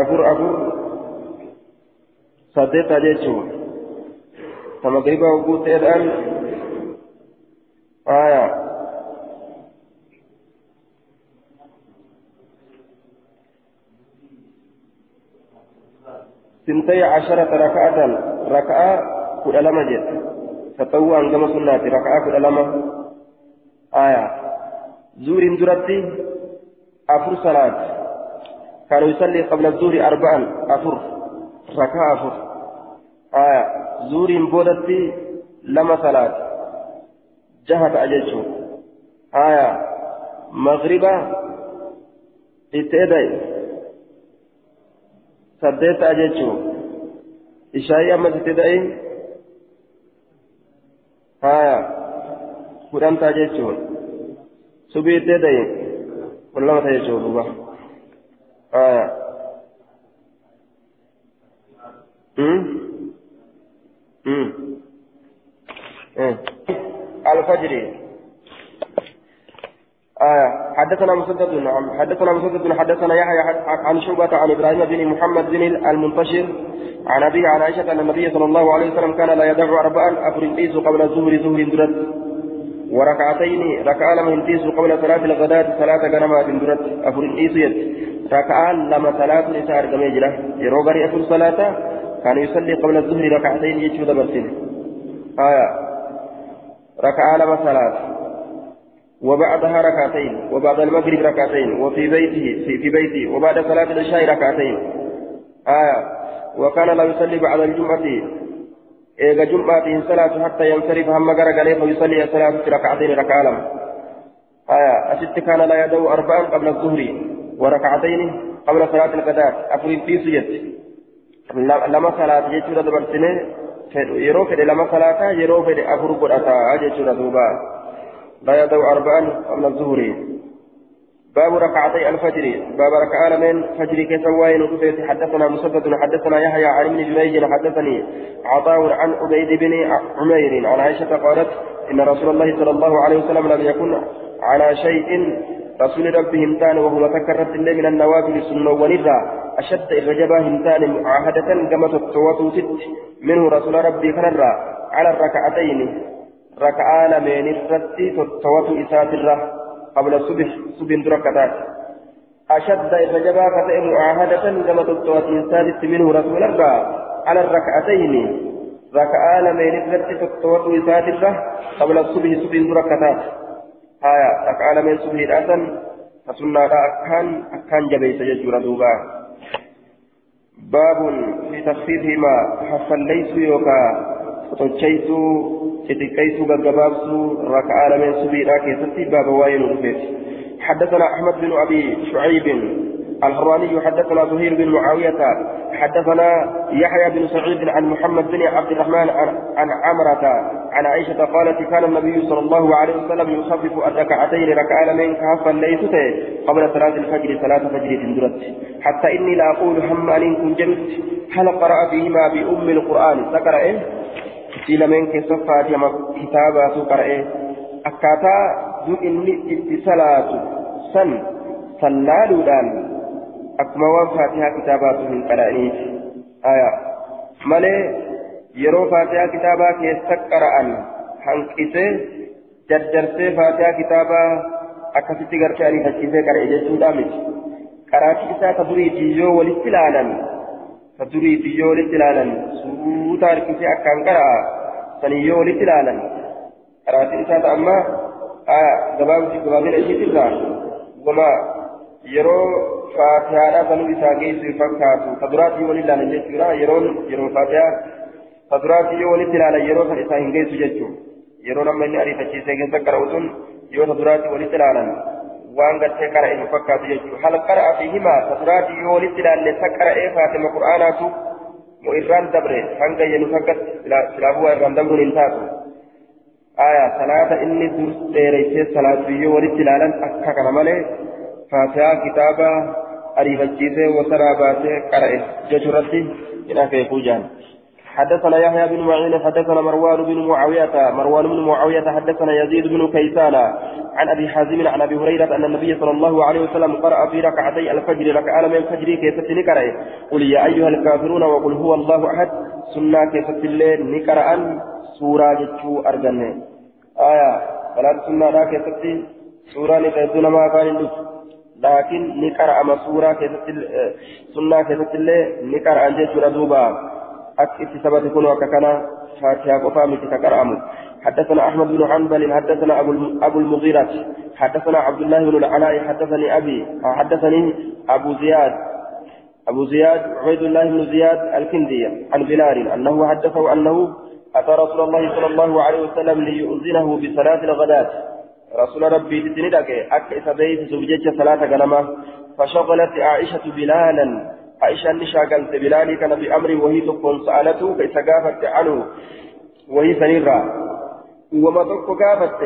afur afur saddeeta jechuun sama gaiba oguu ta'edhaan aya سنتي عشرة ركعة ركعة كل لما جت تطوعا كما سناتي ركعة كل لما. آية. زور درتي أفر صلاة. كان يصلي قبل الظهر أربعا أفر. ركعة أفر. آية. زورين بودتي لما صلاة. جهة أججو آية. مغربة اتدعي سديت أججو إشاي أما اتدعي آية قرآن تأججو سبي اتدعي والله تأججو آية الفجر آه حدثنا مسدد حدثنا مسدد حدثنا يحيى عن شعبة عن إبراهيم بن محمد بن المنتشر عن أبي عن عائشة أن النبي صلى الله عليه وسلم كان لا يدع أربعا أفرنتيس قبل الظهر ظهر درت وركعتين ركعة لم ينتيس قبل صلاة الغداة صلاة غنمات درت أفرنتيس يد. ركعة لما صلاة نساء كميجرة يروغري أفر صلاة كان يصلي قبل الظهر ركعتين يجود برسل. آية. ركعة لما صلاة وبعدها ركعتين وبعد المغرب ركعتين وفي بيته في, في بيته وبعد صلاة العشاء ركعتين. آية. وكان لا يصلي بعد الجمعة. إيجا جمعة صلاة حتى ينصرف هم غرغلي فيصلي صلاة ركعتين ركعة آية. أشت كان لا يدعو أربعا قبل الظهر وركعتين قبل صلاة الغداء أفرين في سجد لما صلاة يجور دبرتني lama salaataa yeroo fedhe afur godhataa jechuudha duuba لا يدعو أربعا قبل الظهر. باب ركعتي الفجر. باب ركعة من فجر كسوائن وكفيت حدثنا مسدد حدثنا يحيى عن ابن جريج حدثني عطاء عن عبيد بن عمير عن عائشة قالت إن رسول الله صلى الله عليه وسلم لم يكن على شيء. رسول ربه همتان وهو تكرت الليل من النوافل السنة ونرى. أشد الرجبة همتان معاهدة كما تتوتو ست منه رسول ربي فنرى. على الركعتين ركعة لمن الرتي تتوتو إسات الرّ قبل الصبح صبح دركتات أشد الرجبة كتئ معاهدة كما تتواتين سادس منه رسول الله على الركعتين. ركعة لمن نفلت تتوات إسات قبل الصبح صبح دركتات آية ركعة لمن صبح الأسن فسنة أكان أكان جبيس يجور دوبا. باب في تخفيفهما حفل ليس يوكا. فتوشيسو xixiqqeessuu gaggabaabsuu raka'aa lameen subiidhaa keessatti baaba waa'ee nu حدثنا أحمد بن أبي شعيب الحراني حدثنا زهير بن معاوية حدثنا يحيى بن سعيد عن محمد بن عبد الرحمن عن عمرة عن عائشة قالت كان النبي صلى الله عليه وسلم يخفف الركعتين ركعة من كهفا ليست قبل صلاة الفجر صلاة فجر تندرت حتى إني لا أقول هم أن كنت هل قرأ فيهما بأم القرآن ذكر إيه isii lameen keessa faatiha kitaabaatu qara'ee akkaataa duu inni itti salaatu san sallaaluudhaan akkuma waan faatihaa kitaabaatu hin qara'aniiti aya malee yeroo faatihaa kitaabaa keessa qara'an hanqisee daddarsee faatihaa kitaabaa akkasitti gartee ariifachiisee qara'e jechuudha miti qaraatii isaa ka duriitii yoo walitti فدري بيو لتلالا سوتا الكسي أكان قرأ سنيو لتلالا قرأت إسات أما آه دباب في قبابين أشيت الله وما يرو فاتحة بنو إسا جيس فكاتو فدراتي ولله نجيسورا يرون يرون فاتحة فدراتي ولتلالا يرو فإسا هنجيس جيسو يرون أما إني أريد أشيسي جيسا قرأتون يرو فدراتي fiihimaa tasiraatii yoo walitti ilaalle sa qara'ee faatima qur'aanaatu mo irraan dabre hanga yenu fakkatti silaafuu waa irraan dabruun hin taatu aya salaata inni dur dheereysee salaatu yoo walitti ilaalan akka kana malee faatihaa kitaaba ariifachiisee wasaraa baasee qara'e jechuurratti hin afeekuu jaan حدثنا يحيى بن معين حدثنا مروان بن معاوية مروان بن معاوية حدثنا يزيد بن كيسان عن أبي حازم عن أبي هريرة أن النبي صلى الله عليه وسلم قرأ في ركعتي الفجر ركعة من الفجر كيف نكرأ قل يا أيها الكافرون وقل هو الله أحد سنة كيف الليل نكرأ سورة جتشو أرجنة. آية فلا سنة لا كيف سورة نكرأ ما كان لكن نكرأ ما سورة كيف سنة كيف الليل نكرأ جتشو أكت ثبت كن وككنا فاتحة قفامة تكرأم حدثنا أحمد بن حنبل حدثنا أبو أبو المغيرة حدثنا عبد الله بن العلاء حدثني أبي حدثني أبو زياد أبو زياد عبيد الله بن زياد الكندي عن بلال أنه حدثه أنه أتى رسول الله صلى الله عليه وسلم ليؤذنه بصلاة الغداة. رسول ربي تتندك أك إسابيت زوجة صلاة غنمة فشغلت عائشة بلالا عائشة نشاقلت بلالي كان بأمر وهي تكون سألته كيف قافت عنه وهي سنيرة. وما تكون قافت.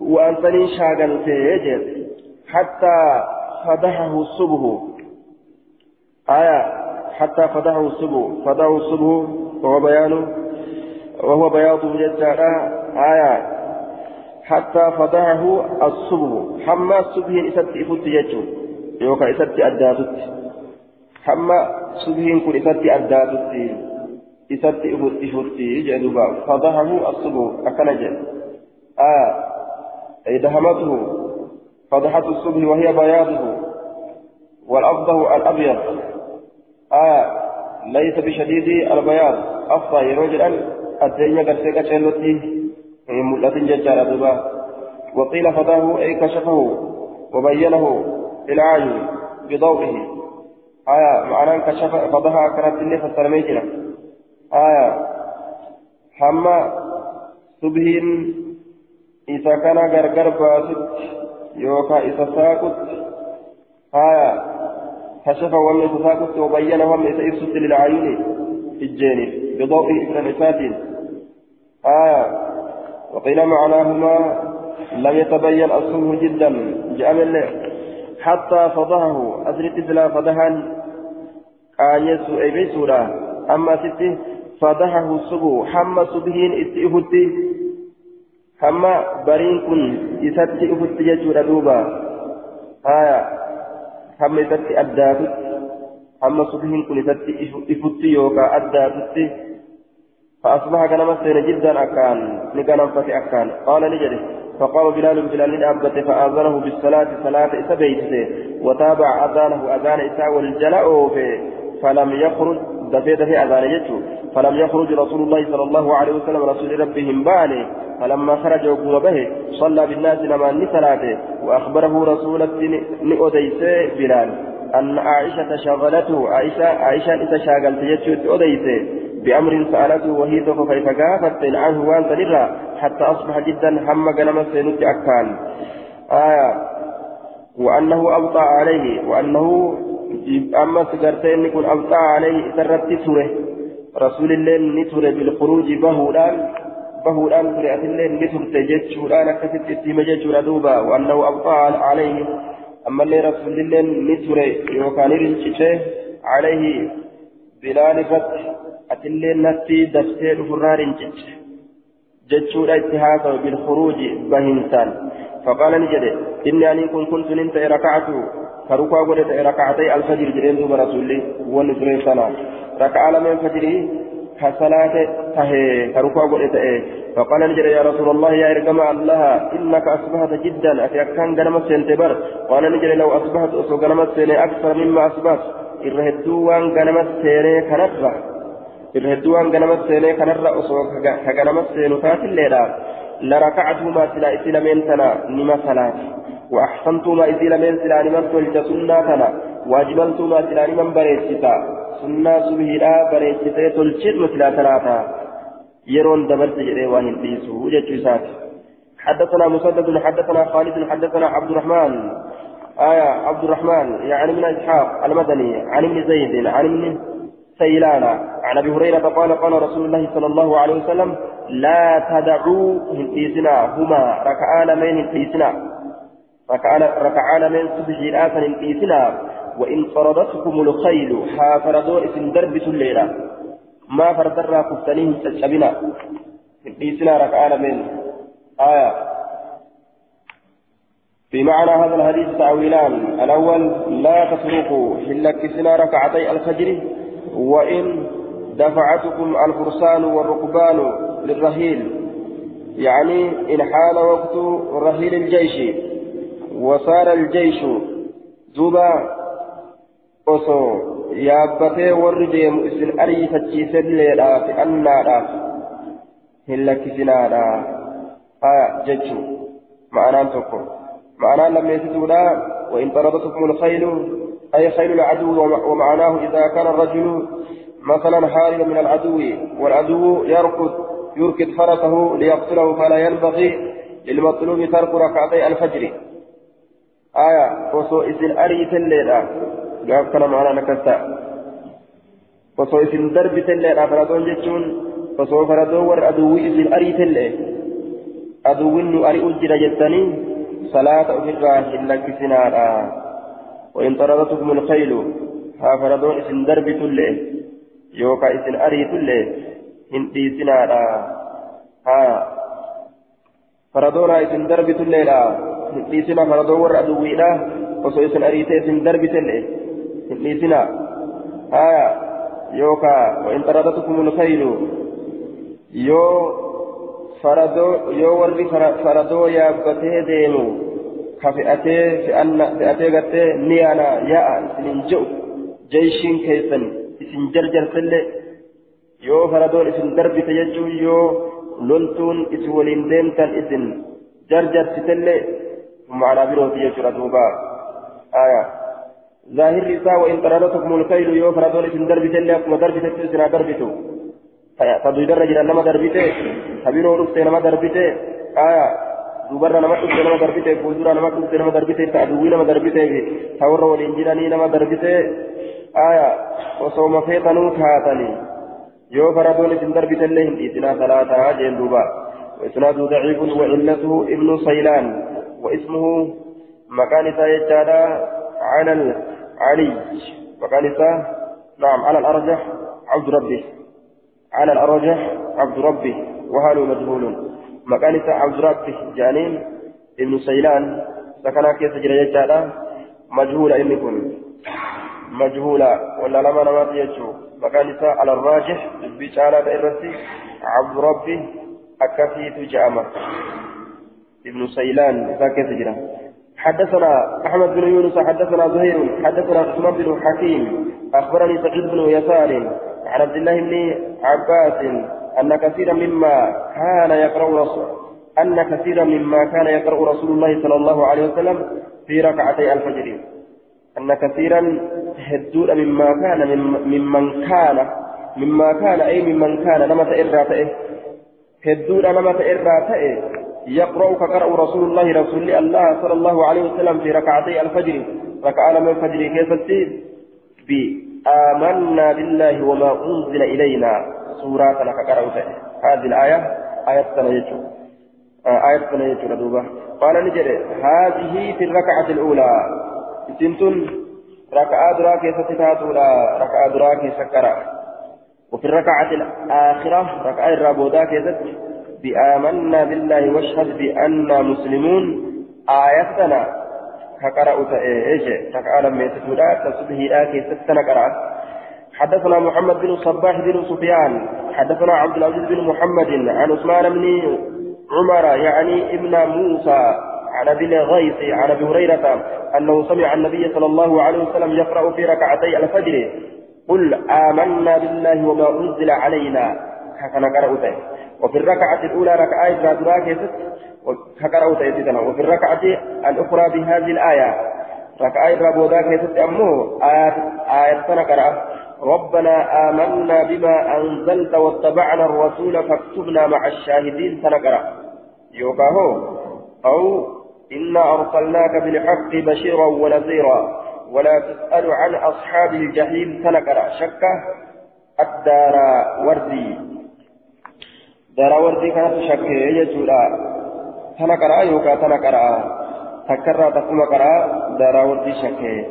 وأنتني شاقلت يجد حتى فضحه الصبح. آية. حتى فضحه الصبح. فضحه الصبح. وهو بيان. وهو بياض جدارا آية. حتى فضحه الصبح. حما الصبح إسد إفت يجو يوكا إسد أدادت hamma subhiin kun isatti addaatutti isatti ifutti jedhuba fadahahu asubu akkana jedhe دهمته فضحة الصبح وهي بياضه والأفضه الأبيض آه ليس بشديد البياض أفضى رجلا الدنيا قد سكتشلتي ملة ججارة دبا وقيل فضاه أي كشفه وبينه العاجل بضوئه آية معناه كشف فضحها كانت اللي فسرمي جرا آية hamma subhiin isa kana gargar baasutti yookaan isa saaqutti haya kashafa wanni isa saaqutti wabayyana wanni isa ibsutti lilcaayuni ijjeeniif bidaw'i ibna isaatiin haya وقيل معناهما لم يتبين أصله جدا جاء من حتى فضحه. أدرك إذ فضحا. أي سورة؟ أما ستي فضحه الصبو حمى صبهين إتئفتي حمى برين كن إساتي إفتي يجور دوبا. آية. حمى إساتي أداتت. حمى صبهين كن إساتي إفتي يوكا أداتت. فأصبح كلمة سين جدا أكان. لكلام فتي أكان. قال نجري فقام بلال بلال أبت فآذنه بالصلاة صلاة إسبيته وتابع أذانه أذان إساء والجلاء فلم يخرج دفيت في أذان يجو. فلم يخرج رسول الله صلى الله عليه وسلم رسول ربهم باني فلما خرج وقوم به صلى بالناس لما نسلاته وأخبره رسول نؤديس بلال. أن عائشة شغلته عائشة عائشة إذا شاغلت يجو أديس بأمر سألته وهي سوف كيف قافت عنه وأنت نرى. حتى أصبح جدا هم قلم سينت أكان. آية. وأنه أبطأ عليه. وأنه أما سكرتين يكون أبطأ عليه. سرت سوره رسول الله نتر بالخروج بهولان. بهولان سرعة الله نتر تجد شولان كتبت اتمجد دوبا. وأنه أبطأ عليه. أما اللي رسول الله نتر يوكان رنشته عليه. بلال فتح. أتلي نتي دفتين فرار ججود اتهاك بالخروج بهنسان فقال نجد إني أن كن كنت ننت ركعت فركع قلت ركعتي الفجر جرين دوب رسولي ونسرين سنة ركع من فجري كصلاة تهي فركع قلت فقال نجد يا رسول الله يا إرقم الله إنك أصبحت جدا أتي أكان قنمت سنتبر قال نجد لو أصبحت أسو قنمت أكثر مما أصبحت إرهدوان قنمت سيني كنفة irra hedduu waan ganama seenee kanarra osoo ka ganama seenu taatilleedha لركعتهما سلا إسي لمن تنا نما صلاة وأحسنتما إسي لمن سلا نما تلت سنة تنا واجبلتما سلا نما بريتشتا سنة سبهلا بريتشتا تلشت مثلا ثلاثة يرون دبرت جري واهن بيسو وجدت حدثنا مسدد حدثنا خالد حدثنا عبد الرحمن آية عبد الرحمن يعني من إسحاق المدني عن ابن زيد عن ابن سيلانا. عن أبي هريرة قال قال رسول الله صلى الله عليه وسلم لا تدعوا هنتيسنا هما ركعان من هنتيسنا ركعان من سبح الآثن هنتيسنا وإن طردتكم الخيل حافردوا اسم دربة الليلة ما فردرا كفتنيه تشبنا هنتيسنا ركعان من. آية. في معنى هذا الحديث تعويلان. الأول لا تتركوا هلكسنا ركعتي الفجر وإن دفعتكم الفرسان والركبان للرهيل يعني إن حان وقت رهيل الجيش وصار الجيش زبا osoo yaabbatee warri deemu isin ariifachiiselleedha fi annaadha hin lakkisinaadha aya jechuu ma'anaan tokko ma'anaan lammeessituudha وإن طردتكم الخيل أي خيل العدو ومعناه إذا كان الرجل مثلا حاربا من العدو والعدو يركض يركض فرسه ليقتله فلا ينبغي للمطلوب ترك ركعتي الفجر. آية وسو إذن أريت الليلة قال كلام على نكستا وسو إذن دربت الليلة فردون جتون وسو فردون ور أدو إذن أريت الليلة إنه أري أجر جتني. صلاة أفرها إلا كسنارا وإن طردتكم الخيل ها فردون إذن دربت الليلة يوكا إذن أريت الليلة هندي سنارا ها فردونا إذن دربت الليلة هندي سنا فردون ور أدوينا وسو إذن أريت إذن دربت الليلة dhiisina haya yookaa وإن طردتكم الخيل faradoo warri faradoo yaabbatee deemu ka fe'atee fe'atee gartee ni yaana yaa'a isinin je'u jeeshiin keessan isin jarjartellee yoo faradoon isin darbite jechuun yoo loltuun isin waliin deemtan isin jarjarsitellee ma'anaa birooti jechuudha duuba aayaa. ظاهر رسا وإن طردتكم الخيل يو فردون إسن دربت اللي أكما دربت إسنا دربتو تدوي درجة نما دربته تبيرو رفته نما دربته آية dubarra nama dhufte nama darbite fuuldura nama dhufte nama darbite ta'aduwwii nama darbite ta warra waliin jiranii nama darbite aya osoo mafeetanuu taatanii yoo faradoon isin darbitellee hin dhiisinaa salaataa jeen duuba وإسناده ضعيف وعلته ابن صيلان واسمه مكان سيجادا على العلي مكان نعم على الأرجح عبد ربه على الأرجح عبد ربه وهل مجهول مكان عبد ربه جانين ابن سيلان سكن كيس جريجادا مجهول إنكم مجهولا ولا لما نمات يجو مكان على الراجح بيشالا بإرسي. عبد ربه أكفيت جامع ابن سيلان ذاك سجرا حدثنا أحمد بن يونس حدثنا زهير حدثنا عثمان بن حكيم. أخبرني سعيد بن يسار عن عبد الله بن عباس أن كثيرا مما كان يقرأ أن كثيرا مما كان يقرأ رسول الله صلى الله عليه وسلم في ركعتي الفجر. أن كثيرا هدود مما كان ممن كان مما كان أي ممن كان نمت إراته هدود نمت إراته يقرأ كقرأ رسول الله رسول الله صلى الله عليه وسلم في ركعتي الفجر. ركعة من الفجر كيف بآمنا بالله وما أنزل إلينا. سورة لك قرأت هذه الآية آية سنة آية سنة دوبة قال نجري. هذه في الركعة الأولى. سنتن ركعة دراكي ستتاتولا ركعة دراكي سكرا وفي الركعة الآخرة ركعة الرابودا كيست بآمنا بالله واشهد بأننا مسلمون. آيتنا كقرأت إيش تكعلم ميتتولا تسبه آكي ستنا قرأت حدثنا محمد بن صباح بن سفيان حدثنا عبد العزيز بن محمد عن عثمان بن عمر يعني ابن موسى عن ابي الغيث عن ابي هريره انه سمع النبي صلى الله عليه وسلم يقرا في ركعتي الفجر قل آمنا بالله وما أنزل علينا كان قرأت وفي الركعة الأولى ركعة إدراك كيست كقرأت وفي الركعة الأخرى بهذه الآية ركعة إدراك كيست. أمه آية آية سنة ربنا آمنا بما أنزلت واتبعنا الرسول فاكتبنا مع الشاهدين سنقرأ يوكاهو. أو إنا أرسلناك بالحق بشيرا ونذيرا. ولا تسأل عن أصحاب الجحيم سنقرأ شكة الدار وردي. دار وردي كانت شكة يجولا سنقرأ يوكا سنقرأ تكرر تقوم قرأ دار وردي شكة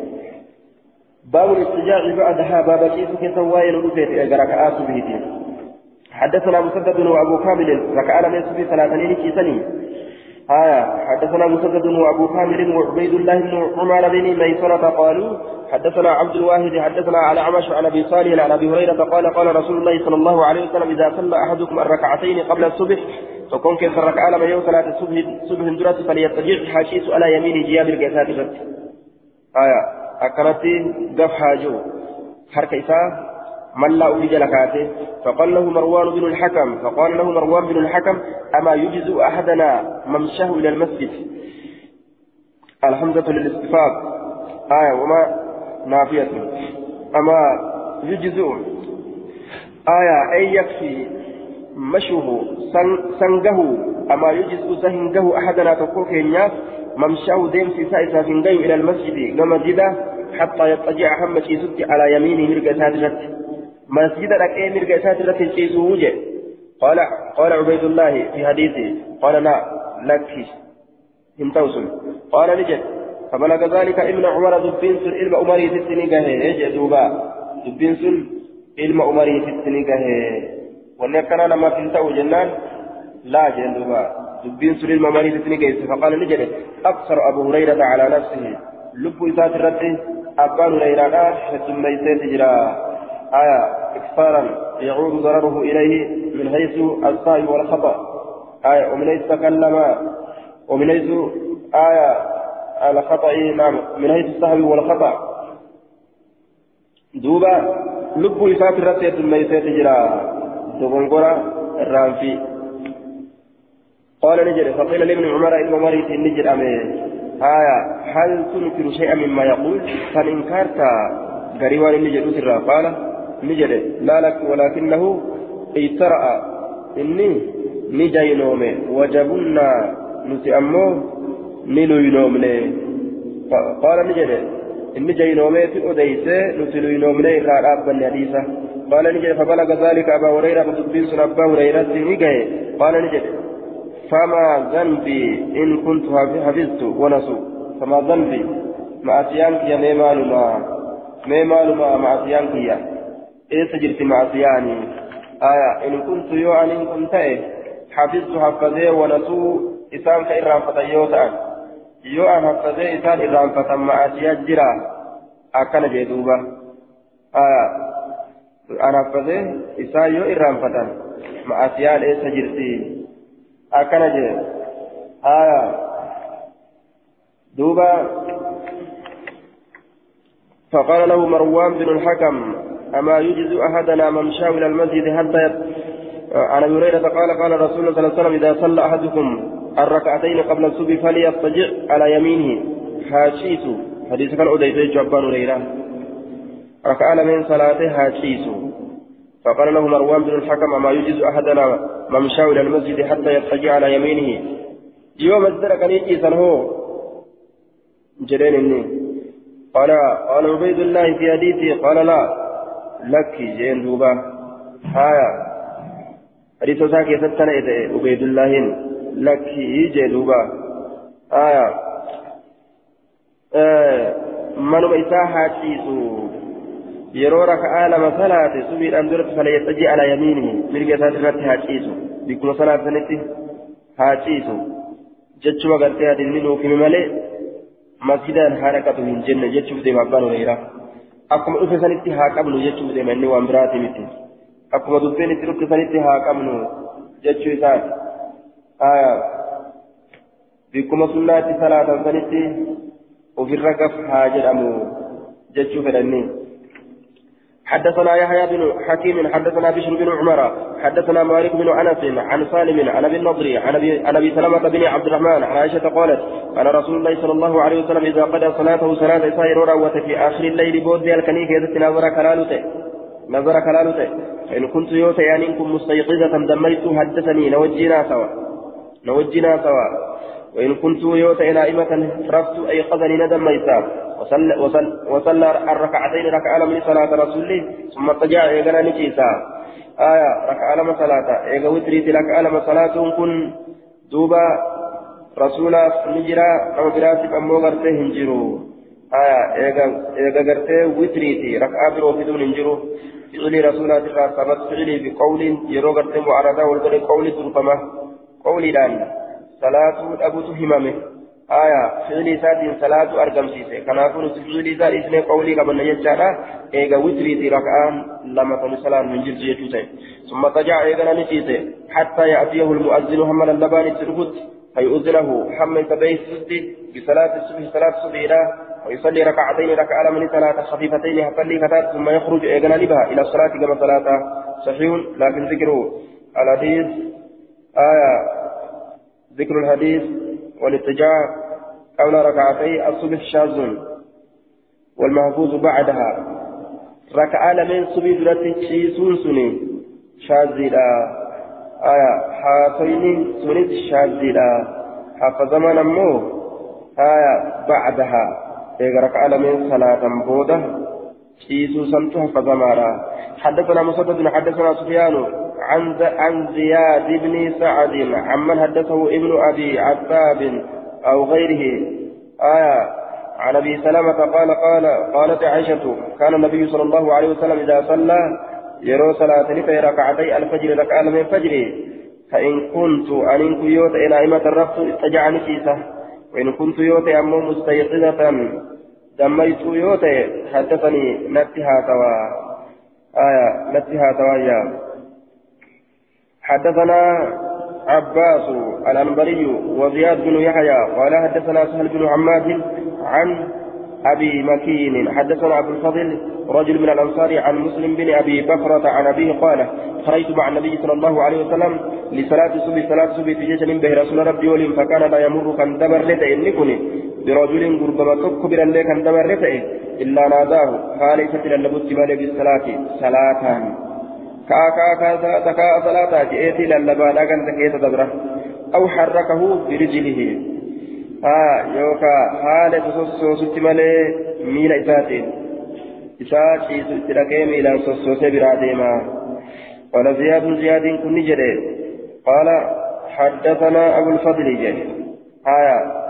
باب الاستجاع بعدها باب كيس كتوائل رفيت ركعات بهتين حدثنا مسدد وابو كامل ركعنا من سبي ثلاثين كيسني آية حدثنا مسدد وأبو كامل وعبيد الله بن عمر بن ميسرة قالوا حدثنا عبد الواحد حدثنا على عمش عن أبي صالح عن أبي هريرة قال قال رسول الله صلى الله عليه وسلم إذا صلى أحدكم الركعتين قبل الصبح فكون كيف الركعة لما يوم صلاة الصبح صبح درات فليتجع حاشيس على يمين جياب الجساد آية أكنتي قفها جو. حرك إساء من لا أريد لكاته فقال له مروان بن الحكم فقال له مروان بن الحكم أما يجز أحدنا ممشاه إلى المسجد؟ الحمزة للإستفاق. آية وما نافية. أما يجز آية أي يكفي مشوه سنجه أما يجز سهنجه أحدنا تقول كينياس ممشاه ديم في سائسة فنجين إلى المسجد كما جدا حتى يضطجع هم شيسوتي على يمينه مرقى ساترت مسجد إيه مرقى ساترت شيسو وجه. قال قال عبيد الله في حديثه قال لا لك هم توصل قال نجد. فبلغ ذلك ابن عمر دبين سل علم عمري في السنيقه يجد دوبا. دبين سل علم عمري في السنيقه ونكنا لما تنتهوا جنان لا جندوبا دبين سوري الممالي تتني كيس فقال نجد. أكثر أبو هريرة على نفسه. لب إسات الرد أبان هريرة ثم يسيت جرا آية إكثارا يعود ضرره إليه من حيث الصائب والخطأ. آية ومن حيث تكلم ومن حيث آية الخطأ نعم من حيث السهو والخطأ. دوبا لب إسات الرد ثم يسيت جرا دغنغرا الرانفي. قال نجري فقيل لابن عمر إن مريت نجر أمي. آية هل تنكر شيئا مما يقول؟ فإنكرت قريبا نجر سرا قال نجري. لا لك ولكنه ايترأ. إني نجينومي وجبنا. نتأمو نلوينومني قال نجد إني جينومي في أديسة نتلوينومني إلا أبا حديثة. قال نجد فبلغ ذلك أبا هريرة فتبين سن أبا هريرة نجد قال نجد فما ذنبي إن كنت حفظت ونسو. فما ذنبي. مع سيانك يا ميمالما ميمالما مع سيانك يا. إيه سجلت مع سياني. آية إن كنت يوعن إن كنت إيه حفظت حفظي ونسو إسان كإرام فتيوتا يوعن حفظي إسان إرام فتن مع سيجرا أكن جيدوبا آية أنا حفظي إسان يو إرام فتن مع سيان إيه سجلتي أكن جيد آية دوبا فقال له مروان بن الحكم أما يجز أحدنا ممشاه إلى المسجد حتى عن أبي هريرة قال قال رسول الله صلى الله عليه وسلم إذا صلى أحدكم الركعتين قبل الصبح فليضطجع على يمينه. هاشيس حديث كان أديت جبان هريرة. ركع من صلاته هاشيس فقال له مروان بن الحكم أما يجز أحدنا ممشاه إلى المسجد حتى يضطجع على يمينه؟ يوم الزرق نيجي هو جرين قال قال عبيد الله في حديثه قال لا. لك جين دوبا هايا حديث ساكي ستنا عبيد الله لك جين دوبا هايا آه منو إساء حاتيسو yeroo raka'aa lama salaate subiidhaan duratti falayyaxaji ala yamiinihi mirga isaati irratti haa ciisu bikkuma salaate sanitti haa ciisu jechuma gartee hadinni nuuf hime malee masjidaan haa dhaqatu hin jenne jechuuf deema abbaan hureyraa akkuma dhufe sanitti haa qabnu jechuuf deema inni waan biraati miti akkuma dubbeen itti dhufe sanitti haa qabnu jechuu isaati bikkuma sunnaatti salaatan sanitti ofirra gaf haa jedhamu jechuu fedhannii حدثنا يحيى بن حكيم حدثنا بشر بن عمر حدثنا مالك بن أنس عن سالم عن أبي النضر عن أبي سلمة بن عبد الرحمن عن عائشة قالت قال رسول الله صلى الله عليه وسلم إذا قضى صلاته صلاة سائر روت في آخر الليل بود الكنيك يزت نظر كلالته نظر كلالته. ان كنت يوتا يعني إنكم مستيقظة دمرت حدثني نوجينا سوا نوجينا سوا. وإن كنت يوتا نائمة رفت أي قدني ندم ميتا وصلى, وصلى, وصلى الركعتين ركع من صلاة رسوله ثم اضطجع إيقنا نجيسا. آية ركع لما صلاة. إيقا وتريت ركع لما صلاة كن دوبا رسولا نجرا أو براسك أمو غرته هنجرو. آية إيقا غرته وتريت ركع برو بدون هنجرو. فعلي رسولا ترى ثبت فعلي بقول يرو غرته معارضة والبني قول ترفمه قولي داني salaatuu dhabutu himame fi'ilii isaatiin salaatu argamsiise kanaafuu nuti fi'ilii isaa dhiisnee qawlii qabanna jechaadha eega witriiti raka'aan lama tanu salaan hin jirtu jechuu ta'e summa taja'a eegana ni ciise hattaa ya'tiyahu almu'azzinu hamma lallabaan itti dhufutti فيؤذنه حمى تبيه سدي بصلاة الصبح صلاة الصبح ويصلي ركعتين ركعة من ثلاثة خفيفتين يصلي كتاب ثم يخرج إيقنا لبها إلى الصلاة كما صلاة صحيح لكن ذكره الحديث آية ذكر الحديث والاتجاه قبل ركعتي الصبح شاذ. والمحفوظ بعدها. ركعة لمن صبي درت شيسون سني شاذلا آية حافين سنيت شاذلا حافظ زمان أمو آية بعدها. إذا ركعة لمن صلاة بودة شيسو سمت حفظ مارا حدثنا مسدد حدثنا سفيان عن عن زياد بن سعد عمن حدثه ابن أبي عتاب أو غيره. آية عن أبي سلمة قال قال قالت عائشة كان النبي صلى الله عليه وسلم إذا صلى يرو صلاة في ركعتي الفجر ركعة من الفجر فإن كنت أن كيوت إلى إمة الرفض استجعني كيسة. وإن كنت يوت أمو مستيقظة دميت يوت حدثني نتها توا. آية نتها توا حدثنا عباس الأنبري وزياد بن يحيى قال حدثنا سهل بن حماد عن أبي مكين. حدثنا أبو الفضل رجل من الأنصار عن مسلم بن أبي بكرة عن أبيه قال خرجت مع النبي صلى الله عليه وسلم لصلاة الصبح صلاة الصبح في جيش به رسول ربي ولم فكان لا يمر كان دبر لتئ كني برجل قرب تكبر اللي كان دبر لتئ إلا ناداه. قال ستر اللبس مالي بالصلاة. صلاة. كا كا كا تكا صلاة. جئتي للبا لكن تكيت دبره. أو حركه برجله. ها يوكا. حالة سوسوسة مالي ميل إساتين إسات شيء تلقي ميلا سوسوسة براديما قال زياد زياد كن جري قال حدثنا أبو الفضل جري آية.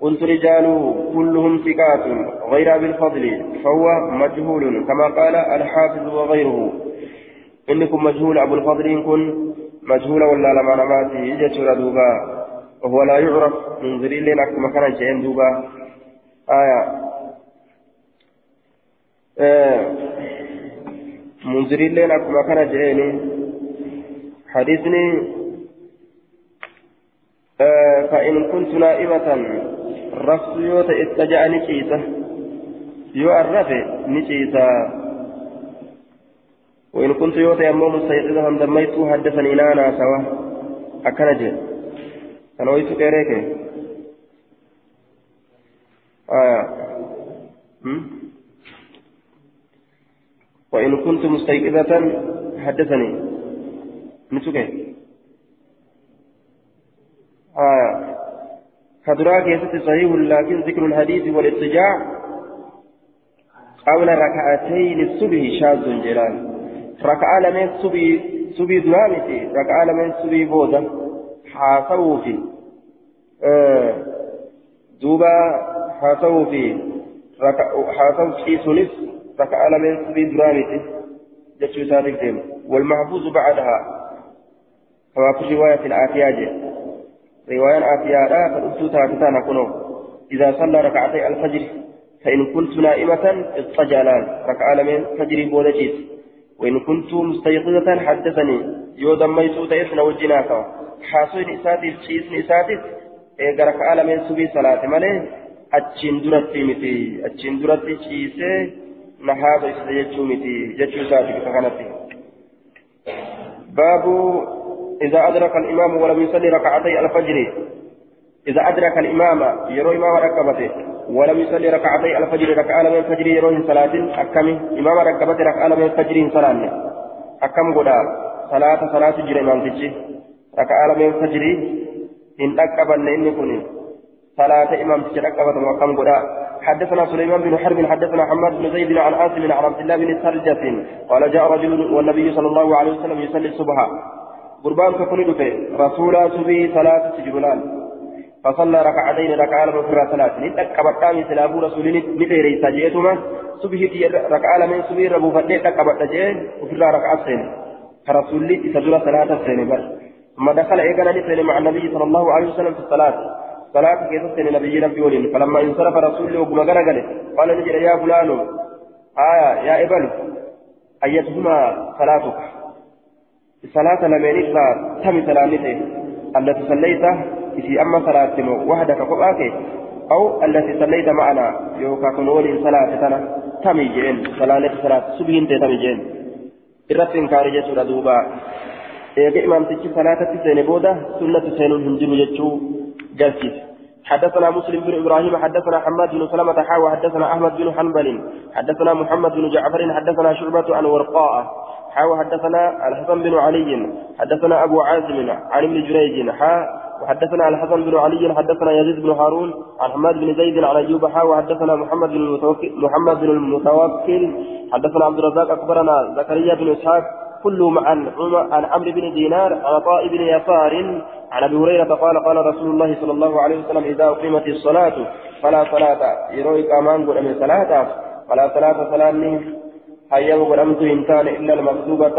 قلت رجال كلهم ثقات غير أبي الفضل فهو مجهول كما قال الحافظ وغيره. إنكم مجهول أبو الفضل كن مجهول ولا لما نماتي يجتر دوبا. وهو لا يعرف منذرين لنا كما كان جين دوبا. آية. آه. منذرين لنا كما كان جين حديثني. آه فإن كنت نائمة رفض يوت اتجأ نكيسة يؤرف نكيسة وإن كنت يوتي أمو مستيقظا دميت حدثني نانا سوا. أكنجي أنا ويسو كيريك. آية. وإن كنت مستيقظة حدثني. نسوكي آية كدراك يسد صحيح لكن ذكر الحديث والاضطجاع قبل ركعتين الصبح شاذ جلال. ركعة لمن سبي سبي درامتي ركعة لمن سبي بودا حاسبوا في آه دوبا حاسبوا في حاسبوا في سنس ركعة لمن سبي درامتي جتشو سادك والمحفوظ بعدها. كما في رواية الآتياج رواية الآتياج فالأسوة تاكتانا كنو إذا صلى ركعتي الفجر فإن كنت نائمة اضطجلان ركعة لمن فجر بودا جيت وإن كنت مستيقظة حدثني يودا ميسو تيسنا وجناكا حاسوين إساتيف شيسن إساتيف إيقرك آل من سبي صلاة مالي أتشين درتي متي أتشين درتي شيسي نهاب إسججو متي ججو ساتي كتغنتي باب إذا أدرك الإمام ولم يصلي ركعتي الفجر. إذا أدرك الإمام يروي إمام ركبته. ولم يصلي ركعتي الفجر ركعة من الفجر يروي صلاة. أكمي إمام ركبته ركعة من الفجر صلاة. أكم قدا صلاة صلاة جري إمام تجي. ركعة من الفجر إن أكبر إن كوني صلاة إمام تجي ركبته وكم قدا حدثنا سليمان بن حرب حدثنا حماد بن زيد عن عاصم عن عبد الله بن سرجة. قال جاء رجل والنبي صلى الله عليه وسلم يصلي الصبح. قربان فكن رسول سبي صلاة سجدلان فصلى ركعتين ركعة في صلاة نتك بطامي سلابو رسول نتيري سجيتما سبه ركعة من سبه ربو فتنة تك بطجين وفي ركعة سين فرسول لي تسجل صلاة السين بس ثم دخل إيقنا نسين مع النبي صلى الله عليه وسلم في الصلاة. صلاة كيف سين نبي ربي ولين فلما انصرف رسول الله وقم قال قال نجد يا فلان آية يا إبل أيتهما صلاتك؟ صلاة لمن تم سلامته التي صليتها في أما صلاة وحدك قباك أو التي صليت معنا يوكا كنول صلاة تنا تميجين صلاة صلاة سبين تميجين إرتين كارجة سورة دوبا إيجا إمام تجي صلاة تسين بودا سنة تسين هنجم يجو جلسيس حدثنا مسلم بن إبراهيم حدثنا حماد بن سلمة حاوى حدثنا أحمد بن حنبل. حدثنا محمد بن جعفر حدثنا شعبة عن ورقاء حاوى حدثنا الحسن بن علي حدثنا أبو عازم عن ابن جريج حا وحدثنا الحسن بن علي حدثنا يزيد بن هارون عن حماد بن زيد عن أيوب حا وحدثنا محمد بن المتوكل محمد بن المتوكل. حدثنا عبد الرزاق أخبرنا زكريا بن إسحاق كلهم عن عن عمرو بن دينار عن عطاء بن يسار عن أبي هريرة قال قال رسول الله صلى الله عليه وسلم إذا أقيمت الصلاة فلا صلاة. يرويك أمان قل من صلاه فلا صلاة صلاة هيا قدمت إنسان إلا المكتوبه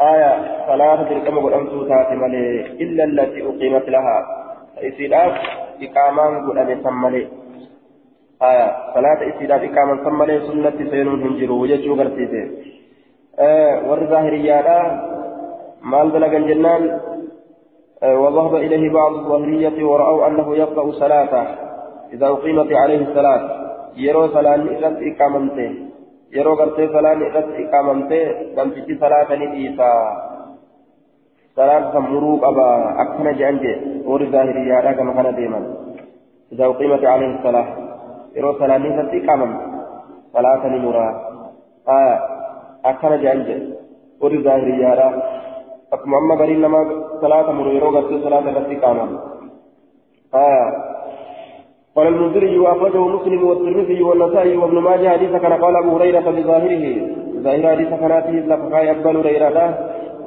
آية صلاة تلكم قدمت تاتي إلا التي أقيمت لها. إسيداف إقامان قدم سملي. آية صلاة إسيداف إقامان سملي. سنة سينون هنجروا وججوا قرسيته آه ور ظاهريانا مال بلغ الجنان آه وذهب إليه بعض الظاهرية ورأوا أنه يقطع صلاته إذا أقيمت عليه الصلاة يرو صلاة إذا إقامته salaan irratti iqaamamtee gamtichi salaata ni dhiisa. Salaata san muruu qaba. Akkana jedhan jee. Warri zaahiriyyaadha gama kana deeman. إذا أقيمت عليه الصلاة يرو صلاة فتي قامم صلاة نورا آية أكن جانج وري ظاهريارا أكما أما قرين لما صلاة مريرو قد صلاة التي قاما آه قال المنذري وأخرجه مسلم والترمذي والنسائي وابن ماجه حديث كان قال أبو هريرة بظاهره ظاهر حديث كانت لفقاء أبان هريرة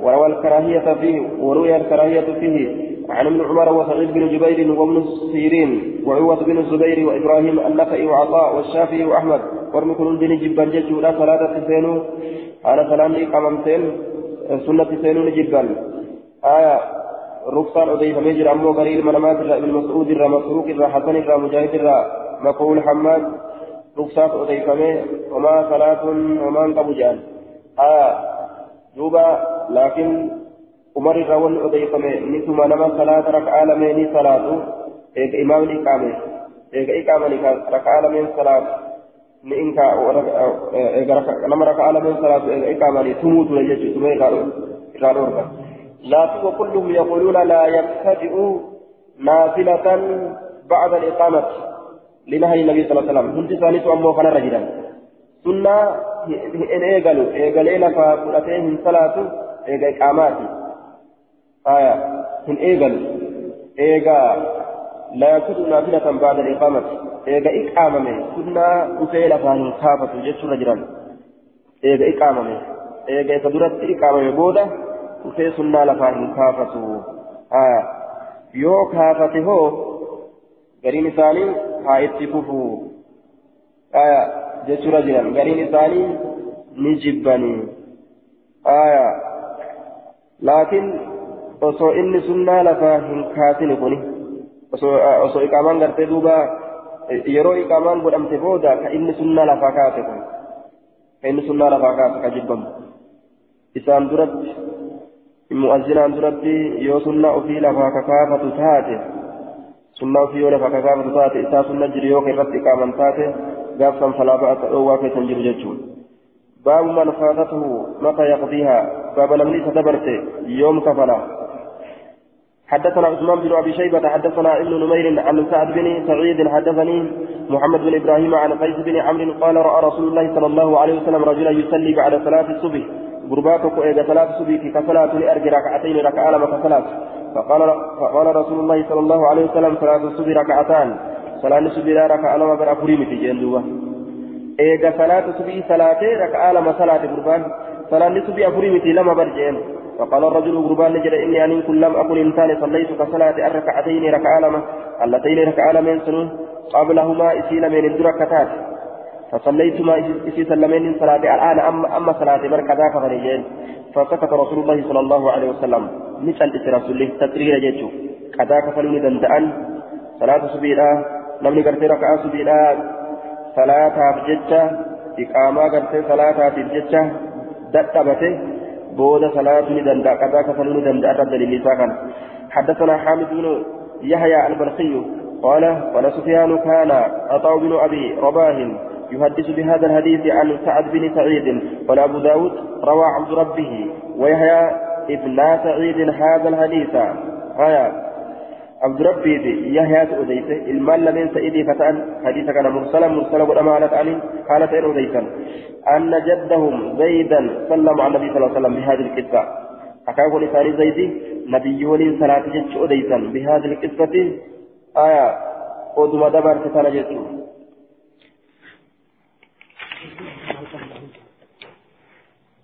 وروى الكراهية فيه وروي الكراهية فيه عن ابن عمر وسعيد بن جبير وابن سيرين وعوة بن الزبير وإبراهيم النخعي وعطاء والشافعي وأحمد ورمي كل دين جبا ججو لا صلاة سينو على سلام قممتين سنة سينو جبا آية رخصان أضيف مجر أمو قريب من مات ابن مسعود الرا مسروق الرا حسن الرا مجاهد الرا مقول حماد رخصات أضيف وما صلاة وما انقبوا جان. آية دوبا لكن عمر الرا أضيف نسما نما صلاة ركعة لمن صلاة إيك إمام الإقامة إيك إقامة ركعة لمن صلاة. In ikama ne tumutu da yace tume ka ka dorka la tu kulluhum yaquluna la yabtadi'u nafilatan ba'da al-iqamah لنهي النبي صلى الله عليه وسلم. كنت ثاني أمه كان رجلا. سنة إن إيقلوا إيقلين فقلتين صلاة إيقا إقاماتي. آية إن إيقلوا إيقا لا يكون نافلة بعد الإقامة. Eega iqaamame sunnaa dhufee lafaan kaafatu jechuudha jiran eega iqaamame eega isa duratti iqaamame booda dhufee sunnaa lafaan hin kaafatu yoo kaafate hoo gariin isaanii haa itti fufu jechuudha jiran gariin isaanii ni jibbanii laakiin osoo inni sunnaa lafaa hin kaasine kuni osoo iqaamaan gartee duubaa yeroo iqaamaan godhamte booda ka inni sunnaa lafaa kaase kun ka inni sunnaa lafaa kaase ka jibbamu isaan duratti mu'azzinaan duratti yoo sunnaa ofii lafaa kakaafatu taate sunnaa ofii yoo lafaa kakaafatu taate isaa sunna jiru yoo irratti iqaaman taate gaafsan falaa ba'a ka dhoowwaa keessan jiru jechuun باب من فاتته متى يقضيها باب لم تدبرت يوم كفلا حدثنا عثمان بن أبي شيبة حدثنا ابن نمير عن سعد بن سعيد حدثني محمد بن إبراهيم عن قيس بن عمرو قال رأى رسول الله صلى الله عليه وسلم رجلا يصلي بعد صلاة الصبح. غرباتك إذا صلاة الصبح كصلاة أرجع ركعتين ركعة لما كصلاة فقال فقال رسول الله صلى الله عليه وسلم صلاة الصبح ركعتان. صلاة الصبح ركعة لما برا فريم في جندوة إذا صلاة الصبح صلاة ركعة لما صلاة غربان. صلاة الصبح فريم في لما برجين فقال الرجل غربان نجد إني أن كن لم أكن إنسان صليت كصلاة الركعتين ركعة لما اللتين ركعة لما سنون قبلهما إسيل من الدركتات. فصليتما إسي سلمين صلاة الآن أما أما صلاة مركزا كفريجين فسكت رسول الله صلى الله عليه وسلم. مثل إسي رسول الله تسرير جيتشو كذا كفلوني دندأن صلاة سبيلا نمني قرتي ركعة سبيلا. صلاة بجتة إقامة قرتي صلاة بجتة دتبته بود صلاة دندأ كذا كفلوني دندأ رد للنساء حدثنا حامد بن يحيى البلخي قال قال سفيان كان عطاء بن أبي رباه يحدث بهذا الحديث عن سعد بن سعيد قال أبو داود روى عبد ربه ويحيى ابن سعيد هذا الحديث. هيا عبد ربي يحيى أديسه المال لمن سيدي فتان حديث كان مرسلا مرسلا والأمانة عن قالت إن أديسا أن جدهم زيدا سلم على النبي صلى الله عليه وسلم بهذه القصة. أكاكو لسان زيدي نبيون صلاة جتش أديسا بهذه القصة. آية أدوما دبر ستانا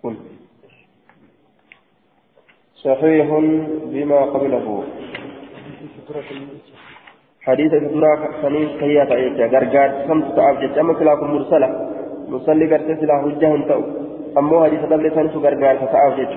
قل. صحيح بما قبله. حديث سورة سنين كهية تعيشة غرغار سمت تعب جد أما سلاكم مرسلة مصلي قرت سلا حجة تأو. أما حديث دبل سنسو غرغار فتعب جد